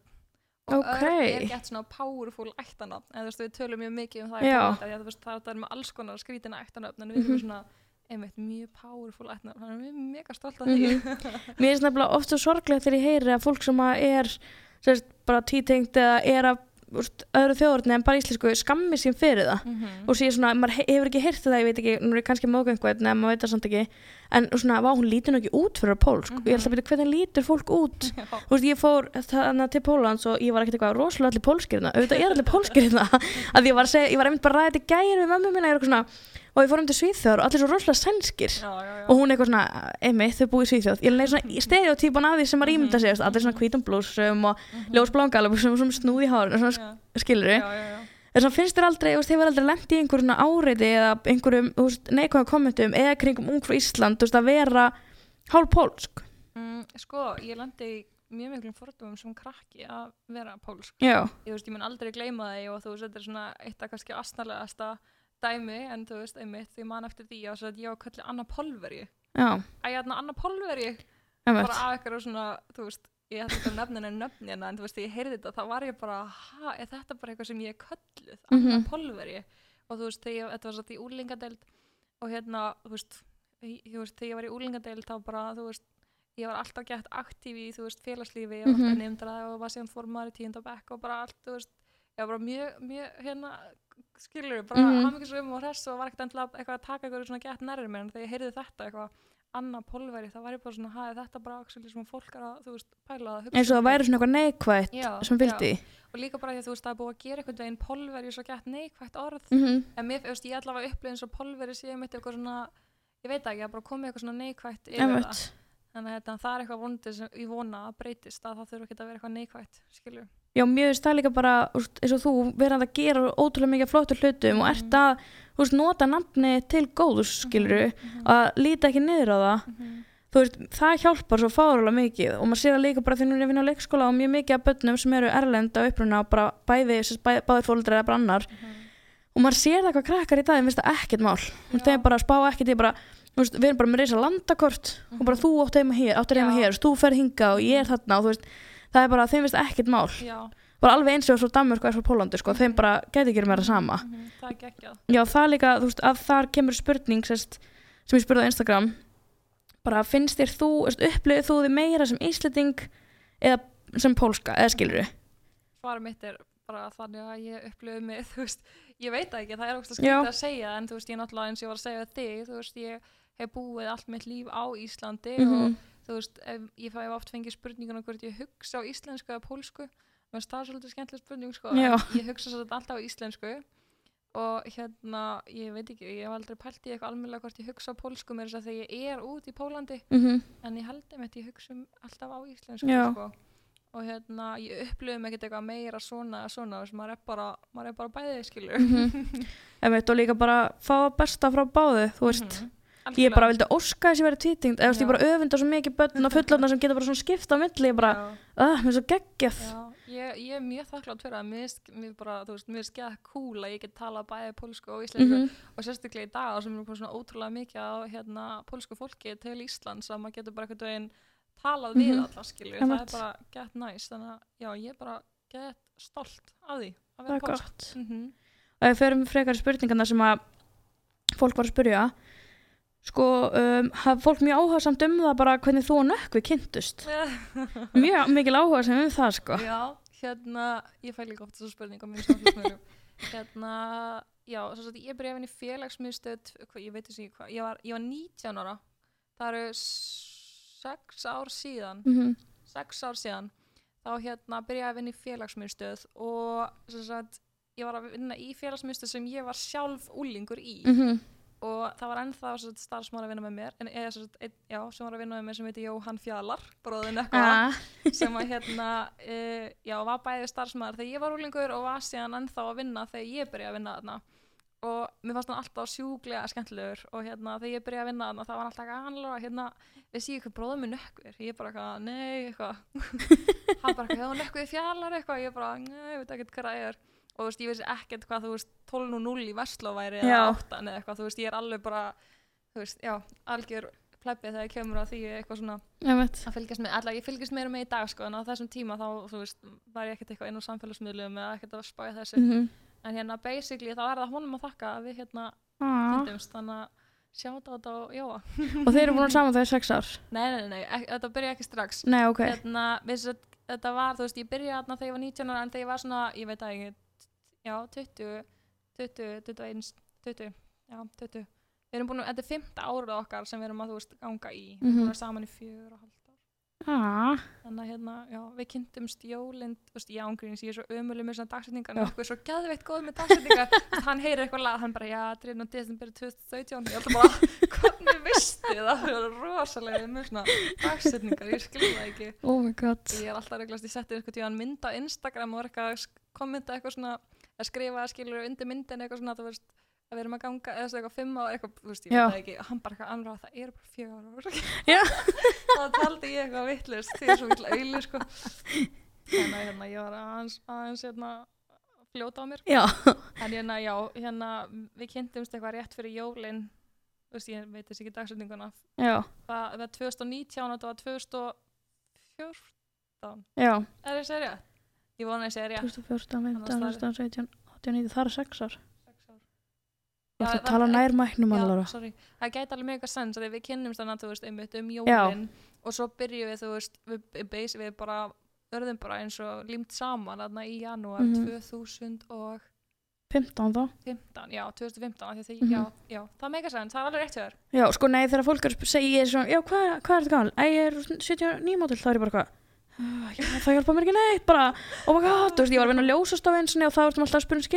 og
Ok.
örn er gett svona powerful ættanafn en þú veist, við tölum mjög mikið um það að þú veist, það er með alls konar skrítina ættanafn en við erum
Mhm.
svona einmitt mjög powerful ættanafn þannig að við erum mega stolt af því
Mér finnst nefnilega ofta sorglegt þegar ég heyri að fólk sem að er sérst, bara títengt eða er að úst, öðru þjóðurni en bara íslensku skammi sín fyrir það.
Mhm.
og sé svona, maður he- hefur ekki heyrt það, ég veit ekki, nú er ég kannski móka einhvern en maður veit það samt ekki, en svona, vá, hún lítur nú ekki út fyrir pólsk, og ég ætla að byrja hvernig lítur fólk út, þú veist, ég fór þarna til Pólans og ég var ekkert eitthvað rosalega allir pólskir hérna, auðvitað er allir pólskir hérna. Að ég var segja, ég var einmitt bara í gæri við mömmu minna, er og ég fór um til Svíþjóður og allir svo rosalega sænskir
Já, já, já.
og hún eitthvað svona, einmitt, þau búið í Svíþjóð ég leið svona stereotypan af því sem maður ímynda sig allir svona hvítum blúsum og
Mhm.
ljósbláum galabúsum og svona snúð í hárun og svona skilur
já.
þess að finnst þér aldrei, þú veist, hefur aldrei lent í einhverjum áreiti eða einhverjum neikvæðum kommentum eða kringum ung frá Ísland þú veist, að vera hálf pólsk
Mm, sko, ég lendi í mjög miklum fordumum sem krakki að vera pólsk.
já,
Ég veist, ég mun aldrei gleyma það og þú veist, þetta er svona eitt af kannski astnalegasta dæmi, en þú veist, einmitt, því man eftir því að ég var kallið Anna Polveri. Æ, hérna Anna Polveri, bara af eitthvað svona, veist, ég ekki að nefna henni nöfnina, en þú veist, ég heyrði þetta, þá var ég bara, ha, er þetta bara eitthvað sem ég er kölluð, Anna
Mhm.
Polveri? Og þú veist, þegar ég, þetta var satt í úlingadeild og hérna, þú veist, ég, þú veist, þegar ég var í úlingadeild þá bara, þú veist, ég var alltaf gett aktív í, þú veist, félagslífi, ég var alltaf
Mhm.
nefndraði og var síðan formar í tíunda bekk og bara allt, þú veist, ég var bara mjög, mjög, hérna, skilur, bara mm. -hmm. hafmyggisum og hress og var ekkert endilega eitthvað að taka eitthvað svona gett nærri mér en þegar ég heyrði þetta eitthvað Anna Polveri, það var ég bara svona, hæði þetta bara actually sem fólk að, þú veist, pæla að hugsa
eins og
um
það væri
mig.
svona eitthvað neikvætt
Já,
sem fylgdi
já. og líka bara því að þú veist, það er búið að gera einhvern veginn Polveri svo gett neikvætt orð
mm -hmm.
en mér, veist, ég allavega upplýði eins og Polveri sé mitt eitthvað svona, ég veit ekki, að bara komið eitthvað svona neikvætt yfir það þannig að þetta, það er eitthvað vondið sem ég vona að breytist að það þurfa ekki að vera eitthvað neikvætt skilju.
Já, finnst það líka bara, veist, eins og þú verðan að gera ótrúlega mikið flottur hlutum og ert
Mhm.
að, veist, nota nafni til góðs, skilur að líta ekki niður á það
Mhm.
þú veist, það hjálpar svo fárulega mikið og maður sér það líka bara þegar hún er að vinna á leikskóla og mjög mikið af börnum sem eru erlenda uppruna og bara bæði, sem sagt, bæ, báðir fóldrar eða bara annar
Mhm.
og maður sér það hvað krakkar í dag, þeim finnst það ekkert mál
Já.
þeim bara spá ekkert í bara veist, við erum bara með reysa landakort og bara
Mhm.
þú átt heima hér, áttur heima hér þú fer hinga og ég er þarna og þú veist það er bara, þeim finnst ekkert mál.
Já,
bara alveg eins og svo Danmörk og er svo Pólandi sko, þeim bara gæti ekki meira sama.
Mhm, það er geggjað.
Já, það er líka, þú veist, að þar kemur spurning sest, sem ég spurði á Instagram. Bara finnst þér þú, veist, upplifið þú þið meira sem Íslending eða sem pólska, eða skilur
svarið mitt er bara þannig að ég upplöfu mig, þú veist, ég veit ekki, það er ógst að skilta að segja, en þú veist, ég náttúrulega eins og ég var að segja þig, þú veist, ég hef búið allt mitt líf á Íslandi
Mhm.
og þú veist, ef, ég fæ oft fengið spurninguna hvort ég hugsa á íslensku eða pólsku, mér finnst það svolítið skemmtileg spurning, sko, en ég hugsa svolítið alltaf á íslensku og hérna, ég veit ekki, ég hef aldrei pælt í eitthvað almennilega hvort ég hugsa á pólsku mér þess að þegar ég er út í Pólandi,
mm -hmm.
en ég held einmitt ég hugsa um alltaf á íslensku sko. og hérna ég upplifum ekkert eitthvað meira svona eða svona þess að maður er bara, maður er bara bæðið skilur
Mhm. og líka bara fá besta frá báðu þú veist,
Mhm.
Ég bara vildi óska þess að vera tvítingt, eða ég bara öfunda svo mikið börn og fullorna sem geta bara svona skipta á milli, ég bara, ah, mér er svo geggjað
ég, ég er mjög þakklátt fyrir það mér mér bara, þú veist, mér er skeið cool að ég get talað bæðið pólsku og íslensku
Mhm.
og sérstaklega í dag sem er svona ótrúlega mikið á hérna pólsku fólki til Íslands að maður getur bara eitthvað veginn talað við
Mhm.
alla skilur, það
Einmitt.
er bara gett næst þannig að já, ég er bara gett stolt af því að
það
vera
er
pólsk
gott
Mhm.
og ef við förum frekar spurningarna sem að fólk var að spurja sko, um, hafði fólk mjög áhuga samt um það bara hvernig þú og nökkvi kynntust. Mjög mikil áhuga sem um það sko.
Já, hérna, ég fæ líka oft þessu mínum samfélagsmiðlum. hérna, já, svo að ég byrjaði að vinna í félagsmiðstöð, ég veit þessi ekki hvað, ég var, ég var 19 ára, það eru sex ár síðan,
mm -hmm.
ár síðan, þá hérna byrjaði ég að vinna í félagsmiðstöð og sem sagt, ég var að vinna í félagsmiðstöð sem ég var sjálf úlingur í.
Mhm.
Og það var ennþá sem sagt, starfsmann að vinna með mér, en eða sem sagt, einn, já, sem var að vinna með mér sem heiti Jóhann Fjallar, bróðin eitthvað.
Ah,
sem að hérna uh, já, var bæði starfsmæður þegar ég var úlingur og var síðan ennþá að vinna þegar ég byrjaði að vinna þarna. Og mér fannst hann alltaf sjúglega skemmtilegur og hérna þegar ég byrjaði að vinna þarna það var hann alltaf ganlega hérna veist ég hvað bróðum minn nökkur? Ég bara eitthvað, nei, eitthvað. Hann bara eitthvað, hefur nökkuð fjallar eitthvað. Ég bara, nei, ég og þú veist, ég vissi ekkert hvað þú veist 12.0 í Vestló væri eða 8 eða eitthvað, þú veist, ég er alveg bara þú veist, já, algjör plebbið þegar ég kemur að því eitthvað svona að fylgjast með, allavega ég fylgjast meira með í dag sko, en á þessum tíma þá, þú veist, var ég ekkert eitthvað inn á samfélagsmiðlum eða ekkert að spája þessu.
Mm
en hérna basically þá er það honum að þakka að við hérna
-hmm.
kynntumst, þannig að sjáta þetta á Jóa.
Og þeir eru búin saman þegar sex ár?
Nei, nei, nei, nei, þetta byrja ekki strax.
Nei, ok,
hérna, við svo, þetta var, þú veist, ég byrjaði þarna þegar ég var 19 ára en þegar ég var svona, ég veit að ekki, já, 20, 20, 21, 20, já, 20. Við erum búin, að- þetta er fymta árið okkar sem við erum að, þú veist, ganga í. Við erum
Mhm.
búin að saman í fjögur og hálft ár.
ah,
Þannig að, hérna, já, við kynntumst jólinn, þú veist, ég ángríns, ég er svo ömuleg með svona dagsetningar, en okkur er svo geðveitt góð með dagsetningar. Hann heyrir eitthvað lag, hann bara, já, 3. desember 2017, ég ætla bara, hvernig vistu það? Það er rosalega með svona dagsetningar, ég skilja það ekki
oh my god
ég er alltaf reglast, ég setti einhvern tíðan mynd á Instagram og er eitthvað kommenta eitthvað svona að skrifa skilur undir myndin eitthvað svona veist að við erum að ganga eða eitthvað fimm ára eitthvað, þú veist, ég veit það ekki og hann bara eitthvað annar það eru bara fjögur
Já.
þá taldi ég eitthvað vittlust því er svo vill auðli sko. Þannig að hérna ég var aðeins, aðeins hérna fljóta á mér.
Já,
en hérna já, hérna við kynntumst eitthvað rétt fyrir jólin þú veist, ég veit þess ekki dagsetninguna.
Já,
það var 2019 og þetta var 2014
já.
Er það að segja rétt? Ég vona að ég segja rétt.
2014, 15,
Annars
16, 17, 18, 19 það er sex ár
Sex ár.
Ég
Já,
að tala nær mæknum
Já,
alveg
sorry. Það gæti alveg mjög sens að við kynnumst þannig að þú veist einmitt um jólin og svo byrjum við þú veist við, base, við bara örðum bara eins og límt saman þarna í janúar
Mhm.
2015
15 þá
já 2015 af því því,
Mhm.
já, já, það meika sens, það er alveg rétt hjá þér
Já, sko nei, þegar fólk er er svona, já, hvað, hvað er þetta gaman? Æ, ég er 79 mótil, þá er ég bara hvað, "Ah, já, það hjálpa mér ekki neitt, bara, oh my god, þú veist, ég var að vinna að á einsinni og þá ertum alltaf að spyrja um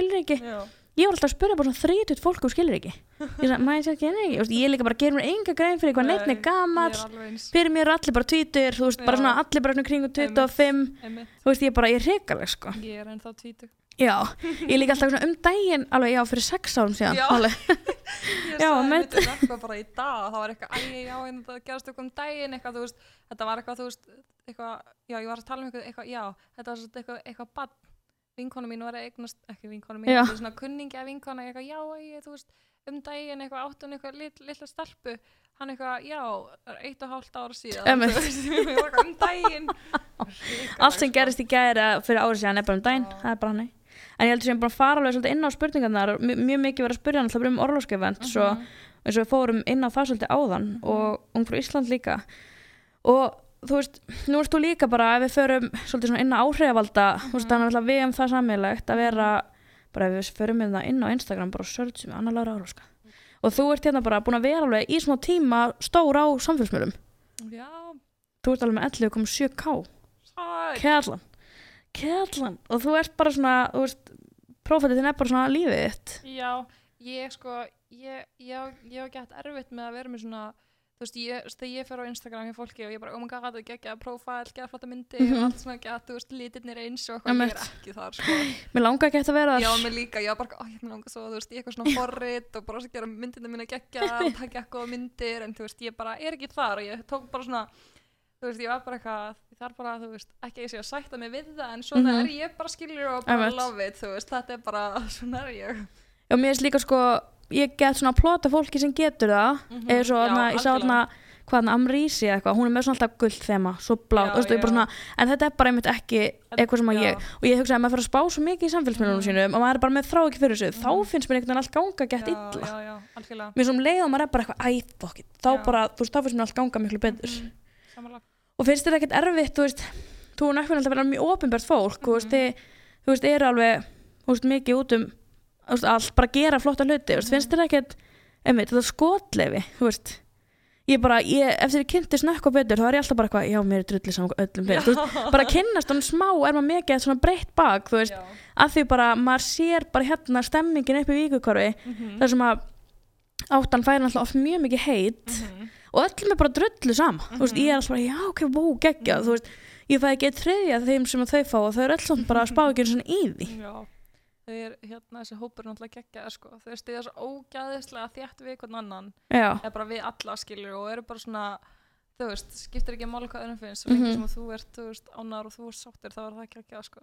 já.
Ég var alltaf að spyrja bara svona þrítut fólk um skilur ekki. Ég sagði, maður sé ekki veist, ég líka bara gerir mér enga grein fyrir hvað neitt er
Nei, ég
gamall,
er alveg eins
fyrir mér er allir bara tvítur, þú veist, bara
Já.
svona allir bara kringum 25,
einmitt,
þú veist, ég er bara, ég er hrikaleg, sko.
ég er ennþá tvítu
Já, ég líka alltaf um daginn, alveg, já, fyrir sex árum síðan,
Já. ég sagði
mitt.
mitt eitthvað bara í dag það var eitthvað, æ, já, en það gerast eitthvað um daginn eitthvað, þú veist, þetta var eitthvað, þú veist eitthvað, já, ég var að tala um eitthvað, eitthvað já, þetta var svona eitthvað, eitthvað bann vinkona mín var eignast, ekki vinkona mín er svona kunningi af vinkona, eitthvað, já, ég, þú veist um daginn, eitthvað, áttun eitthvað lit, litla stelpu, hann eitthvað, já eitt og hálft ára síðan eitthvað um daginn.
Allt sem gerist í gæri fyrir árið síðan er bara um daginn, það er bara hann En ég heldur sem bara fara alveg svolítið inn á spurningarnar. Mjög, mikið verið að náttúrulega bara um orlóskefend svo
Mhm.
eins og við fórum inn á það svolítið áðan og Ungfrú Ísland líka. Og þú veist, nú erst þú líka bara ef við förum svolítið svona inn á áhrifavalda þú veist, þannig að við um það sammeilegt að vera bara ef við förum inn, inn á Instagram bara searchum annar Lára Orlóska og þú ert hérna bara búin að vera alveg í svona tíma stór á samfélagsmiðlum.
Já,
þú ert alveg með 11,7k Kjallan og þú ert bara svona þú veist, prófætið þinn er bara svona lífið þitt
Já, ég sko, ég, ég, ég hef gett erfitt með að vera með svona, þú veist, ég, þegar ég fer á Instagram hjá fólki og ég bara, oh my god, það er geggja profile, geggja flotta myndir
Mhm.
og allt svona gett, þú veist, litirnir eins og eitthvað, ég er ekki þar, sko.
mér langar ekki að vera
Já,
þar
mér líka, ég var bara, ó, ég mér langar svo, þú veist, ég eitthvað svona forrit og bara að gera myndina mína geggja og taka eitthvað myndir, en þú veist, ég bara er ekki þar og ég tók bara svona, þú veist, ég var bara eitthvað, ég þarf bara, þú veist, ekki ég sé að sætta mig við það, en svona
Mhm.
er ég bara skilur og bara
Einmitt.
love it, þú veist, þetta er bara, svona er ég.
og mér finnst líka sko ég get svona að plota fólki sem getur það
Mhm.
eða svo
Já,
ég sá
algjörlega.
þarna hvað hann Amrísi eða eitthvað, hún er með svona alltaf gullt þema svo blá,
Já,
þú veist, og ég bara
já.
svona en þetta er bara einmitt ekki eitthvað sem að
Já.
ég og ég hugsa að maður fyrir að spá svo mikið í samfélagsmiðlunum
Mhm.
sínum og maður er bara með þrá ekki fyrir þessu þá
Mhm.
finnst mér einhvern veginn allt ganga gett
já,
illa
Já, já,
mér sem leið og maður er bara eitthvað, æ, fuck it þá
Já.
bara, þú veist, þá finnst mér allt ganga miklu betur
Mhm, Samanlega.
Og finnst þér ekkert erfitt, þú veist þú er nekkur alltaf að mjög ofinbært fólk þú veist,
Mhm.
þið, þú veist, eru alveg veist, mikið út um veist, allt, bara gera flotta hluti, veist, finnst þér ekkert einmitt, þetta skotleifi, þú veist ég bara, ég, eftir ég kynnti snökk betur þá er ég alltaf bara eitthvað, já, mér er drullið saman öllum veist, bara kynnast hann smá er maður mikið eitt svona breytt bak, þú veist
Já.
að því bara, maður sér bara hérna stemmingin upp í víkukorfi,
Mhm.
þar sem að áttan færi alltaf oft mjög mikið heit
Mhm.
Og öllum er bara drullu sama þú veist,
Mhm.
ég er alltaf bara, já, ok, bú, geggja þú veist, ég fæ ekki eitt þriðja þeim sem þau fá og þau eru samt bara að spá ekki svona í því
Já. Þau er, hérna, þessi hópur náttúrulega geggjaði, sko. Þau stiða svo ógæðislega þétt við hvern annan,
já,
eða bara við alla skilur og eru bara svona, þú veist, skiptir ekki máli hvað öðrum finnst, svo lengi
Mhm.
sem að þú ert, þú veist, ánæður og þú ert sáttir, þá er það geggjað, sko.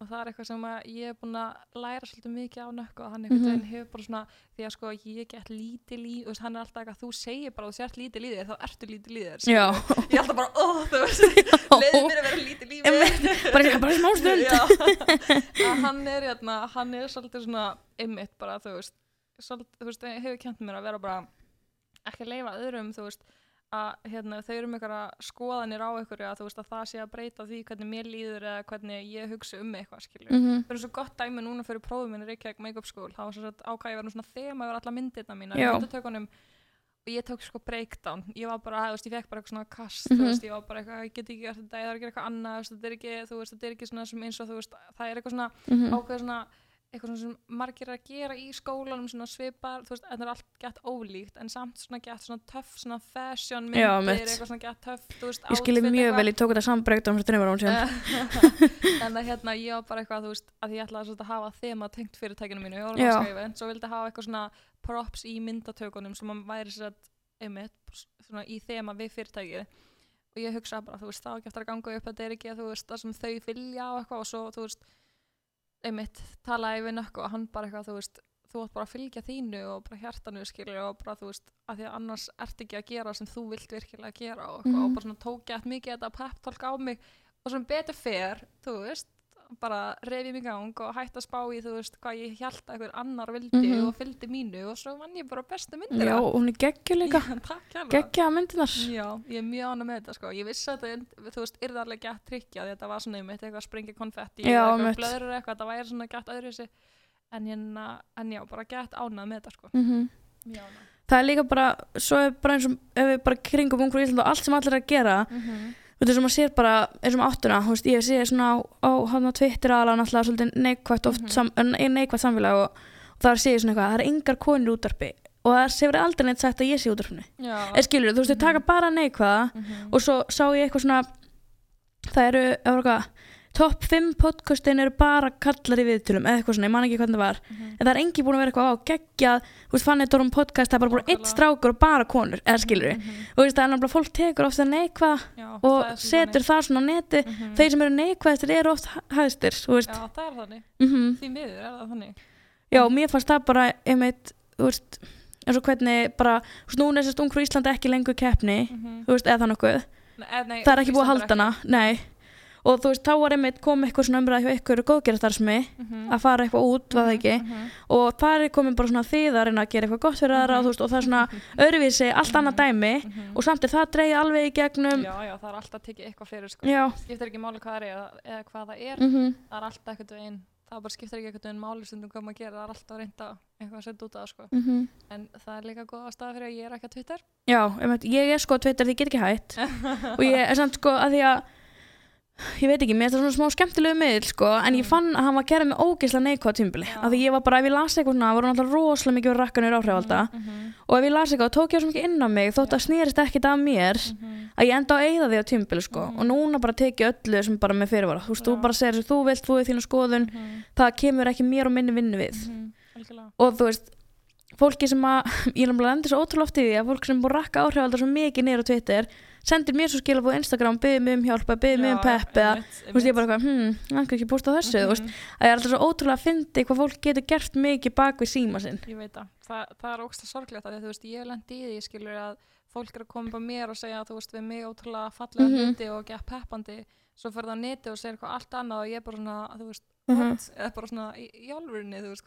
Og það er eitthvað sem ég er búin að læra svolítið mikið á nökku og hann
Mhm.
veginn hefur bara svona því að sko ég get í þú veist, hann er alltaf eitthvað, þú segir bara að þú sért lítil í þér þá ertu lítil í þér
Já,
ég er alltaf bara, ó, þú veist leiði mér að vera lítil í mér
bara ekki bara smá stund.
Hann er hérna, hann er svolítið svona einmitt bara, þú veist, svolítið, þú veist, hefur kent mér að vera bara ekki að leifa öðrum, þú veist, að hérna, þau eru með einhverja skoðanir á einhverju að þú veist að það sé að breyta því hvernig mér líður eða hvernig ég hugsa um eitthvað, skilur.
Mhm.
Það er svo gott dæmi núna fyrir prófum minni Reykjavík Makeup School, það var svo að ákvæði vera svona þema yfir alla myndirna mína, og ég tók sko breakdown, ég var bara, þú veist, ég fekk bara eitthvað svona kast,
Mhm.
þú veist, ég var bara eitthvað, ég get ekki gert þetta, ég þarf að gera eitthvað annað, þú veist, þetta er ekki, þú veist, þetta er ekki svona eins og, þú veist, það er eitthvað svona
Mhm.
ákveð svona eitthvað sem margir að gera í skólanum svona svipar, þú veist, þetta er allt gett ólíkt en samt svona gett svona töff svona fashion
Já,
myndir,
mitt.
eitthvað svona gett töff þú veist,
Ég skilji mjög
eitthvað.
vel, ég tók þetta sambreykt um fyrir þreymur án síðan
en að hérna ég var bara eitthvað, þú veist, að ég ætlaði að hafa þema tengt fyrirtækinu mínu, ég
Já.
að skrifa svo vildi hafa eitthvað svona props í myndatökunum sem að væri sér að einmitt, svona í þema við fyrirtækið og ég hugsa bara, þú veist, það á ekki eftir að ganga upp þetta er ekki, þú veist, það sem þau vilja og eitthvað og svo, þú veist, einmitt talaði við nökku og hann bara eitthvað, þú veist þú átt bara að fylgja þínu og bara hjartanu skilur og bara þú veist, að því að annars ert ekki að gera sem þú vilt virkilega gera og, eitthvað,
Mhm.
og bara svona tók ég eitthvað mikið þetta pep talk á mig og sem betur fer, þú veist bara reyfi mig gang og hætti að spá í þú veist, hvað ég held að einhver annar vildi
Mhm.
og fylgdi mínu og svo vann ég bara bestu myndir
Já, hún er geggju líka. Geggja myndinar
Já, ég er mjög ánum með þetta sko. Ég vissi að þetta, þú veist, yrði alveg gett tryggja Þetta var svona einmitt eitthvað að springa konfetti eitthvað blöður eitthvað, þetta væri svona gett öðru þessi en, hérna, en já, bara gett ánað með þetta sko.
Mhm.
Mjög ánað
Það er líka bara, svo er bara eins og ef við bara kringum í Ísland og allt sem allir er að gera
mm -hmm.
Þú veist, sem maður sér bara, eins og með áttuna, þú veist, ég sé svona á, á hann á Twitter aðalega náttúrulega svolítið neikvægt oft,
Mhm.
sam, en neikvægt samfélag og, og það sé ég svona eitthvað, það er engar konur útarpi og það sé verið aldrei neitt sagt að ég sé útarpinu. Eða skilur, þú veist, þau
Mhm.
taka bara neikvæða
Mhm.
og svo sá ég eitthvað svona, það eru, eða eitthvað, topp 5 podcastin eru bara kallar í viðtölum eða eitthvað svona, ég man ekki hvernig það var.
Mhm.
en það er engi búin að vera eitthvað á geggjað. Þú veist, fann eitthvað um podcast, það er bara búin eitt strákur og bara konur, eða skilur
Mhm.
og þú veist, það er náttúrulega fólk tekur ofta neikvæða
Já,
og
það
setur það svona á neti
þannig. Mhm.
þeir sem eru neikvæðistir eru oft hæðstir þú veist,
Já, það er þannig.
Mm
Því miður er það þannig.
Já, mér fannst það bara einmitt, þú veist eins og hvernig bara, þú veist, núna er sérst og þú veist, þá var einmitt komið eitthvað svona umræð hjá ykkur góðgerðarstarfsmi
Mhm.
að fara eitthvað út, var það ekki?
Mhm.
og það er komið bara svona þið að reyna að gera eitthvað gott fyrir aðra
Mhm.
og, þú veist, og það er svona öðruvísi, allt annað dæmi.
Mhm.
og samt er það dreigð alveg í gegnum.
Já, já, það er alltaf tekið eitthvað fyrir sko.
Já,
Skiptir ekki máli hvað er hvað það er.
Mhm.
Það er alltaf eitthvað veginn það bara skiptir ekki eitthvað veginn máli stundum hvað maður gerir það er alltaf reynda eitthvað að setja út það sko.
Mhm.
En það er líka góða stað fyrir að ég er ekki að Twitter.
Já, ég er sko á Twitter því ég get ekki hætt. Og ég er samt sko að því að ég veit ekki, mér er það svona smá skemmtilegu miðl sko, en ég
Mm.
fann að hann var gerðið með ógeðslega neikvæða tímbili, að því ég var bara ef ég las eitthvað svona, það voru náttúrulega rosalega mikið rakkanur áhrifalda
Mhm,
og ef ég las eitthvað, tók ég svo mikið inn á mig þótt að snýrist ekkit af mér
mhm,
að ég enda á að eyða því á tímbili sko.
Mhm.
og núna bara tekið öllu sem bara með fyrirvara. Þú veist, þú bara segir sem þú vilt, þú er þínu skoðun.
Mhm,
það kemur ekki mér og minni vinnu við.
Mhm,
fólki sem að, ég er náttúrulega endur svo ótrúlega oft í því að fólk sem búið að rakka áhrifaldar svo mikið niður á Twitter sendir mér svo skilabóð á Instagram, byggði mig um hjálpa, byggði mig um pepp eða, þú veist, ég er bara eitthvað, hm, hann kan ekki posta þessu, þú veist,
Mhm,
að ég er alltaf svo ótrúlega að fyndi hvað fólk getur gert mikið bak við síma sinn.
ég veit það, það, það er ógst að því að þú veist, ég lendi í því skilur að fólk er að koma bara mér og segja þú veist, við mig ótrúlega fallega
Mhm.
hluti og gett peppandi, svo fyrir það á neti og segir eitthvað allt annað og ég er bara svona, þú veist
Mhm.
what? eða bara svona í, í álfurinni, þú veist,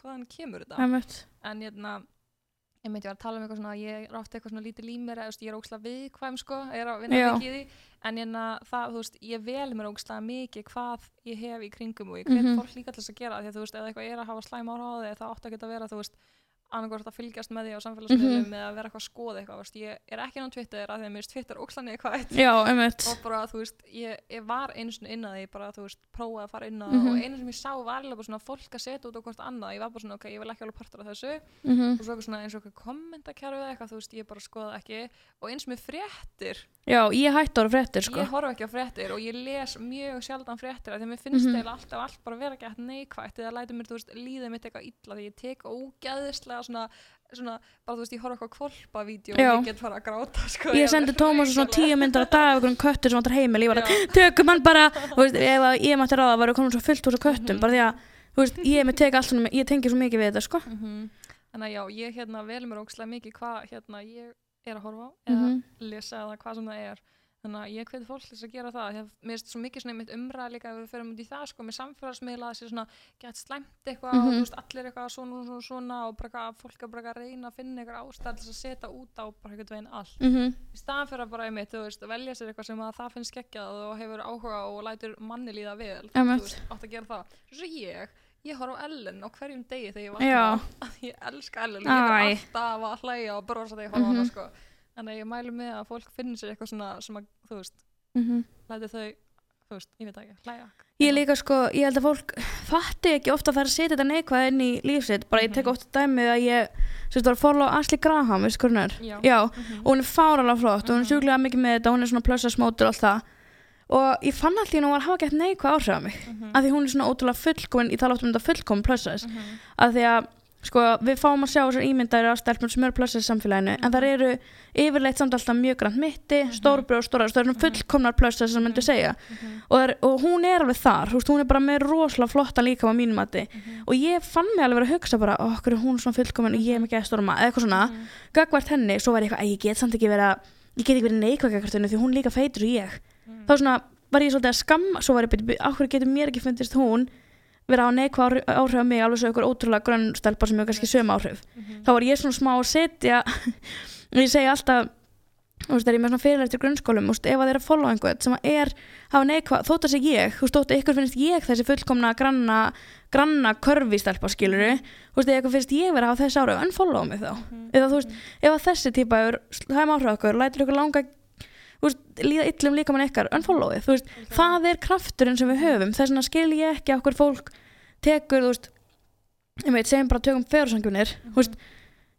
ég myndi að tala um eitthvað svona ég er ofta eitthvað svona lítið límir eða ég er ógslag viðkvæm sko, ég er að vinna
Já.
mikið í því en hérna það, þú veist, ég vel mér ógslag mikið hvað ég hef í kringum og ég hvet
Mhm.
fólk líka til þess að gera því að þú veist, ef eitthvað er að hafa slæm ára á því það átt að geta að vera, þú veist annarkort að fylgjast með því á samfélagsmiðlum
Mhm.
eða vera eitthvað að skoða eitthvað, veist, ég er ekki á Twitter að því að mér veist Twitter
Já, einmitt.
og bara, þú veist, ég, ég var einu sinni inn að því, bara, þú veist, prófaði að fara inn að
Mhm.
og einu sem ég sá var alveg svona fólk að setja út á hvort annað, ég var bara svona, ok, ég vil ekki alveg partur af þessu
Mm
og svo eitthvað svona eins og eitthvað kommentakerfi eða eitthvað, þú veist, ég bara skoða ekki og eins með fréttir,
Já, ég hætti ára fréttir, sko.
ég horf ekki á fréttir og ég les mjög sjaldan fréttir af því að mér finnst
Mhm.
eiginlega alltaf allt bara vera gett neikvægt eða lætur mér, þú veist, líðið mitt eitthvað illa því ég tek ógæðislega svona svona, bara þú veist, ég horf eitthvað kvolpa vídeo
Já.
og ég get fara að gráta sko,
ég sendi Tómas svona tíu myndar á dag af einhverjum köttur sem vantar heimil, ég var að tökum hann bara, þú veist, ef ég mætti ráða var komin svo fullt úr svo köttum,
Mhm.
bara því að veist, ég svona, ég tengi svo mikið við þetta sko
Mhm. Þannig að já, ég hérna vel mér ókslega mikið hvað hérna ég er að horfa á eða
Mhm.
lesa eða hvað sem það er þannig að ég hveti fólk til þess að gera það mér finnst svo mikið svona einmitt umræða líka ef við ferum út í það sko með samfélagsmiðla það sé svona gett slæmt eitthvað og
Mhm.
þú veist allir eitthvað svona og svona, svona og bara fólk er bara að reyna að finna eitthvað ástæð til þess að setja út á bara eitthvað veginn allt
mm
í staðan fyrir að bara einmitt, þú veist, velja sér eitthvað sem að það finnst skeggjað og hefur áhuga og lætur manni líða vel þú
Einmitt.
veist, átt að gera það svo ég, ég horf á Ellen á hverjum degi þegar ég vakna að ég elska Ellen, ég er alltaf að hlæja og brosa þegar ég horf á hana
Mhm.
sko. Þannig að ég mælu með að fólk finnir sér eitthvað svona sem að, þú veist,
-hmm.
læti þau þú veist, ég veit ekki, hlæja
Ég líka sko, ég held að fólk fatti ekki ofta að er að setja þetta neikvæð inn í lífsitt, bara ég tek
Mhm.
ofta dæmið að ég, sem þetta var að follow Ashley Graham, veist hvernig hún er?
Já.
Já,
Mhm.
og hún er fáralega flott og hún er
Mhm.
sjúklega mikið með þetta, hún er svona plössasmótur og allt það og ég fann alltaf hún var að hafa gett neikvæð áhrif á mig,
Mhm.
af því hún er svona ótrúlega fullkomin, ég tala oft um þetta fullkomin plössas,
Mhm.
af því að sko, við fáum að sjá þessar ímyndæri á stelpum sem eru plössas í samfélaginu, en þar eru yfirleitt samt alltaf mjög grann mitti,
Mhm.
stórbrjóð og stórar, það eru
Mhm.
fullkomnar plössas sem myndi segja
Mhm.
og, er, og hún er alveg þar, veist, hún er bara með rosalega flotta líka á mínum mati
Mhm.
og ég fann mig alveg að hugsa bara "Ó, okkur er hún svona fullkomin og ég er með gestorma eða eitthvað svona,
Mhm.
gagvart henni svo var ég eitthvað, "Æ, ég get samt ekki verið að ég get ekki verið henni því hún líka feitur og ég
Mhm.
þá svona var ég svolítið að skamma svo var ég byrja, okkur getur mér ekki fundist hún verið á neikvæð áhrif á mig alveg svo ykkur ótrúlega grönn stelpa sem hefur kannski sömu áhrif
Mhm.
þá var ég svona smá að setja og ég segi alltaf þú veist, ég er með svona fyrirlægt í grunnskólum þú veist, ef að þeir eru að follow einhvern sem að er hafa neikvað, þótt að sé ég þú veist, þótt að ykkur finnst ég þessi fullkomna granna, granna körfi stelpa skiluru þú veist, ef ykkur finnst ég verið að hafa þessi áhrif unfollow mig þá,
Mhm.
eða þú veist ef þessi típa er, það er á okkur lætur ykkur langa veist, líða illum líka mann ykkar, unfollowið, þú veist það er krafturinn sem við höfum. Þess vegna skil ég ekki okkur fólk tekur, þú veist ég veit, segjum bara tökum ferusangunir þú veist,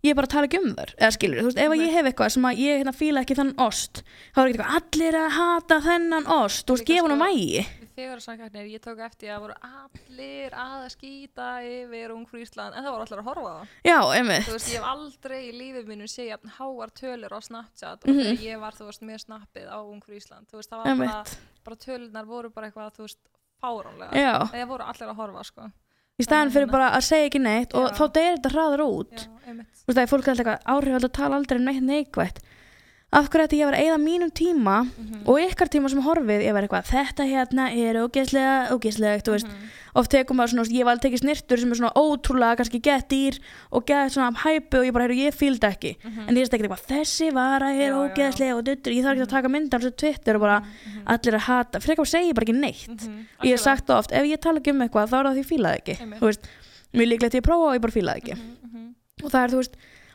ég er bara að tala ekki um þar eða skilur, þú veist, ef ég hef eitthvað sem að ég hérna, fíla ekki þann ost þá er ekki eitthvað, allir að hata þennan ost þú veist, gefa hann
sko-
vægi
þegar samkvæmnir, ég tók eftir að voru allir að skýta yfir ungfrú Ísland, en það voru allir að horfa á
já, einmitt,
þú veist, ég hef aldrei í lífið mínu séð jafn háar tölur á Snapchat og
Mhm.
þegar ég var, þú veist, með snappið á ungfrú Ísland, þú veist, það var bara,
einmitt.
bara tölunar voru bara eitthvað, þú veist, fáránlega
já,
það voru allir að horfa, sko.
Í staðan fyrir
Þannig-
bara að segja ekki neitt og
Já.
þá deyr þetta hraður út.
Já,
þú veist, það er fólk alltaf eitthvað áhrif að tala aldrei um neitt neikvætt af hverju ætti ég að vera að eyða mínum tíma
Mhm.
og ykkar tíma sem horfið ég var eitthvað, þetta hérna er ógeðslega ógeðslegt, þú veist,
Mhm.
oft tekum maður svona, ég var alveg tekið snirtur sem er svona ótrúlega kannski gett dýr og gett svona hæpu og ég bara, heyrðu, ég fíldi ekki.
Mhm.
en ég veist ekki eitthvað, þessi vara er ógeðslega og duttur, ég þarf ekki að taka myndar á þessu Twitter og bara,
Mhm.
allir að hata frekar segja ég bara ekki neitt.
Mhm.
og ég hef sagt oft, ef ég tala ekki um eitthvað þá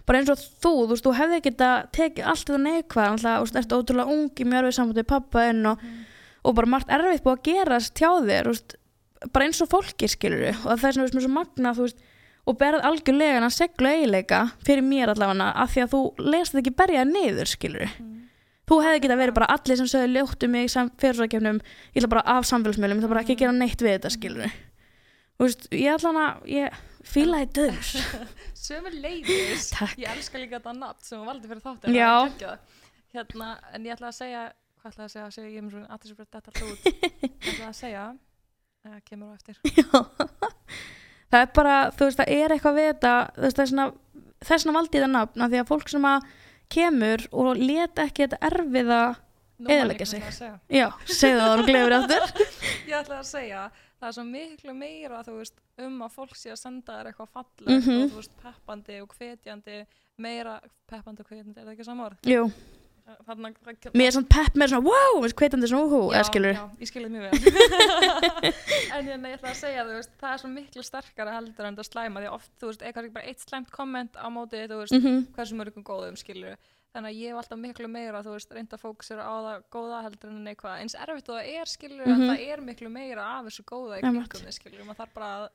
ekki, mjög bara ekki eins og þú þú veist, þú hefði ekki að tekið allt þetta neikvæð alltaf, þú veist, ertu ótrúlega ung í mjög erfið sambandi við pappa en og,
Mhm.
og bara margt erfitt búið að gerast hjá þér þú veist, bara eins og fólki skilur og það er svona, þú veist, mér svo magna þú veist, og berð algjörlega en að segla eiginleika fyrir mér allavega af því að þú þetta ekki berjað niður skilur
Mhm.
þú hefði getað verið bara allir sem sögðu ljóttu mig í fyrirsakefnum, ég ætla bara af samfélagsmiðlum, ég ætla bara ekki að gera neitt við þetta skilur þú veist, ég ætla hana ég fíla þetta döður
Sömu leiðis,
Takk.
ég elska líka þetta nafn sem hún valdi fyrir þáttir
Já.
hérna, en ég ætla að segja hvað ætla að segja, segja ég er með svo að þetta út ég ætla að segja uh, kemur á eftir
Já. það er bara, þú veist, það er eitthvað við þetta veist, það er svona, þess vegna valdi þetta nafn af því að fólk sem að kemur og let ekki þetta erfiða
Nú hvað
sig.
ég ætla að segja.
já, það
ég er svo miklu meira veist, um að fólk sé að senda þér eitthvað fallegt
Mhm.
og þú veist, peppandi og hvetjandi meira peppandi og hvetjandi, er það ekki saman orð?
jú,
Þarna,
mér er svona pepp með svona wow, veist, hvetandi svona úhú, eða skilur
já, ég skilur mjög vel. En hérna, ég ætla að segja þú veist, það er svo miklu sterkara heldur en það slæma því oft, þú veist, er kannski bara eitt slæmt komment á móti, þú veist,
mm
hversu mörgum góðum skilur þannig að ég hef alltaf miklu meira þú veist, reynda fókusir á það góða heldur en neikvað, eins erfitt og það er skilur en
Mhm.
það er miklu meira af þessu góða í þið skilur, maður þarf bara að,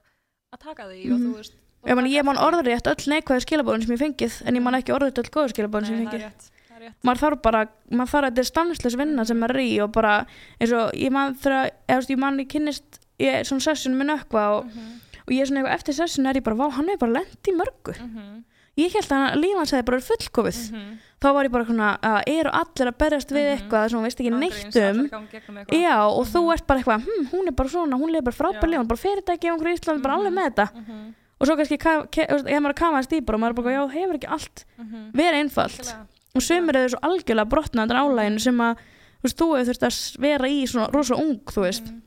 að taka því og
Mhm.
þú veist og
ég, man, ég man orðrétt öll neikvæðu skilabóðin sem ég fengið en ég man ekki orðrétt öll góðu skilabóðin sem ég
er
fengið.
er
maður þarf bara, maður þarf þetta er stannslega vinna sem maður er í og bara eins og ég man þegar, ég man ég kynnist ég svona sessunum minn ökkva og,
Mhm,
og ég er svona eitthvað eftir sessun er ég bara, vá, hann er bara lent í mörgu.
Mhm.
Ég held að líf hans hefði bara verið fullkomið
Mhm.
þá var ég bara svona að eru allir að berjast við
Mhm.
eitthvað sem hún veist ekki neitt um já og þú
Mhm.
ert bara eitthvað hm, hún er bara svona, hún er bara frábæli hún er bara fyrirtæki á einhverju Ísland, bara
Mhm.
alveg með þetta
Mhm,
og svo kannski ef maður er að kama þess dýpar og maður er bara, já, hefur ekki allt
mhm.
verið einfalt
Algjörlega.
og sömur eru svo algjörlega brotna undan álæginu sem að þú veist, þú hefur þurft að vera í svona rosa ung, þú veist
Mhm.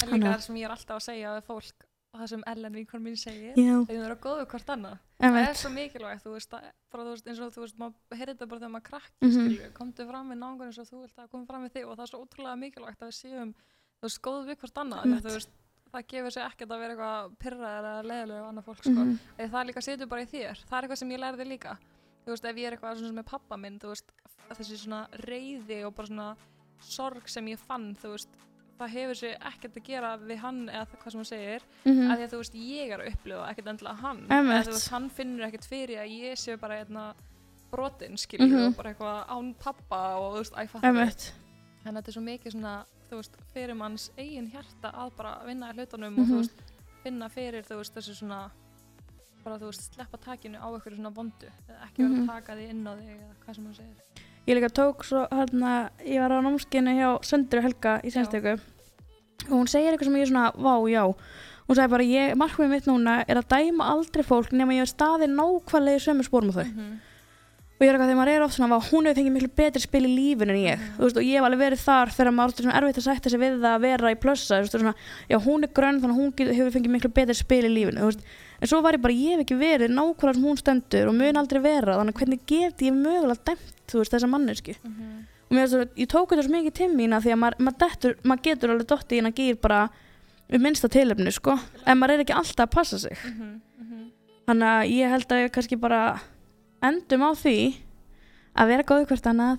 En líka
að-
það sem ég er alltaf að segja við fólk og það sem Ellen vinkon mín segir
já,
þau eru góðu hvort annað það er svo mikilvægt, þú veist, að, bara, þú veist eins og þú veist, maður heyrði þetta bara þegar maður krakki
Mhm.
skilju, komdu fram við náungur eins og þú vilt að koma fram við þig og það er svo ótrúlega mikilvægt að við séum þú veist, góðu við hvort annað
Einmitt.
þú veist, það gefur sér ekkert að vera eitthvað pyrra eða leðilega á annað fólk sko.
Mhm.
Eða það líka setur bara í þér, það er eitthvað sem ég lærði líka þú veist, ef ég er eitthvað þú og sorg sem ég fann þú veist, það hefur sér ekkert að gera við hann eða það- hvað sem hann segir
Mhm.
að því að þú veist, ég er að upplifa ekkert endilega hann eða þú veist, hann finnur ekkert fyrir að ég sé bara hérna brotin skilju
Mhm.
og bara eitthvað án pappa og þú veist, æ, fattar
einmitt
þannig að þetta er svo mikið svona, þú veist, fyrir manns eigin hjarta að bara vinna í hlutunum og
Mhm.
þú veist, finna fyrir, þú veist, þessu svona bara, þú veist, sleppa takinu á eitthvað svona vondu, eða ekki
Mhm.
að taka því inn á þig eða hvað sem hann segir.
Ég líka tók svo hérna, ég var á námskeinu hjá Söndru Helga í sennstöku og hún segir eitthvað sem ég er svona, vá, já. Hún sagði bara, ég, markmið mitt núna er að dæma aldrei fólk nema ég hef staðið nákvæmlega í sömu spórum og þau.
Mhm.
og ég er eitthvað þegar maður er oft svona, vá, hún hefur fengið miklu betri spil í lífinu en ég,
Mhm.
þú veist, og ég hef alveg verið þar þegar maður er svona erfitt að sætta sig við það að vera í plussa, þú veist, svona, já, hún er grönn þannig að hún get, hefur fengið miklu betri spil í lífinu, þú veist, en svo var ég bara, ég hef ekki verið nákvæmlega sem hún stendur og mun aldrei vera, þannig hvernig get ég mögulega dæmt, þú veist, þessa manneski
Mhm.
og mér, svo, ég tók þetta svo mikið til mína því að maður, dettur, maður getur alveg dotti í hérna gýr bara við minnsta tilefni, sko, en maður er ekki alltaf að passa sig,
Mhm. Mhm.
þannig að ég held að ég kannski bara endum á því að vera góð hvert annað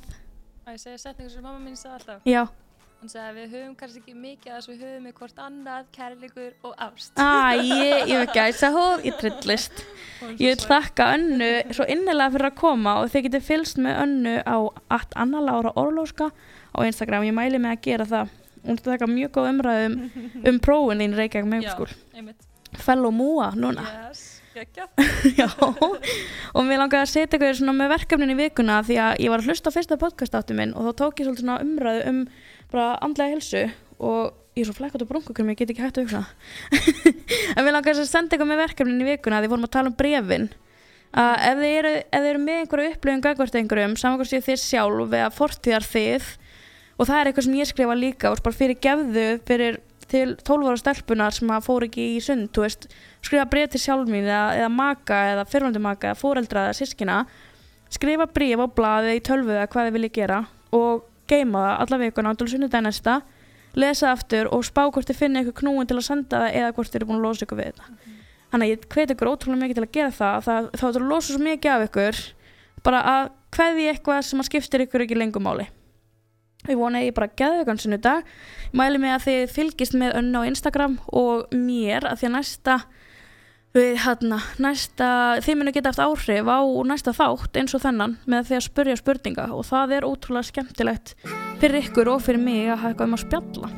Að ég segja setningu sem mamma mín sagði alltaf.
já,
Hún sagði að við höfum kannski ekki mikið að þess við höfum með hvort annað, kærleikur og ást.
að ég, ég hef gæsa hóð ég trillist, ég vil þakka önnu svo innilega fyrir að koma og þið getur fylgst með önnu á at Anna Lára Orlóska á Instagram, ég mæli mig að gera það. Hún er þakka mjög góð umræðum um prófin þín Reykjavík
Já,
meðskúl
einmitt.
fellow múa núna.
Yes.
Já, og mér langaði að setja eitthvað með verkefnin í vikuna því að ég var að hlusta á fyrsta podcast áttu minn og þá tók ég svona umræðu um bara andlega helsu og ég er svo flækot og brunkukum, ég get ekki hægt að hugsa. En mér langaði að senda eitthvað með verkefnin í vikuna því við vorum að tala um brefin að ef þið eru, ef þið eru með einhverju upplifun gagvart einhverjum, saman hvort séu þið sjálf eða fortíðar þið og það er eitthvað sem ég skrifa líka og bara fyrir gefðu fyrir til 12 ára stelpunar sem fór ekki í sund veist, skrifa bref til sjálf mín eða, eða maka eða fyrrvandi maka eða fóreldra eða sískina skrifa bref á blaði í tölvu eða hvað þið viljið gera og geima það alla vikuna til sunnudagi næsta lesa aftur og spá hvort þið finna eitthvað knúin til að senda það eða hvort þið eru búin að losa ykkur við þetta. Þannig að ég hveti ykkur ótrúlega mikið til að gera það það, þá er að losa svo mikið af ykkur bara að hverði eitthvað sem að skiptir ykkur ekki lengur máli. Ég vona að ég bara geði ykkur sunnudag. Mæli mig að þið fylgist með önnu á Instagram og mér að því að næsta við hérna næsta, þið munu geta haft áhrif á næsta þátt eins og þennan með því að spurja spurninga og það er ótrúlega skemmtilegt fyrir ykkur og fyrir mig að hafa eitthvað um að spjalla.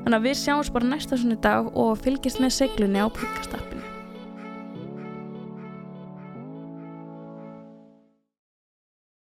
Þannig að við sjáumst bara næsta sunnudag og fylgist með seglunni á podcasta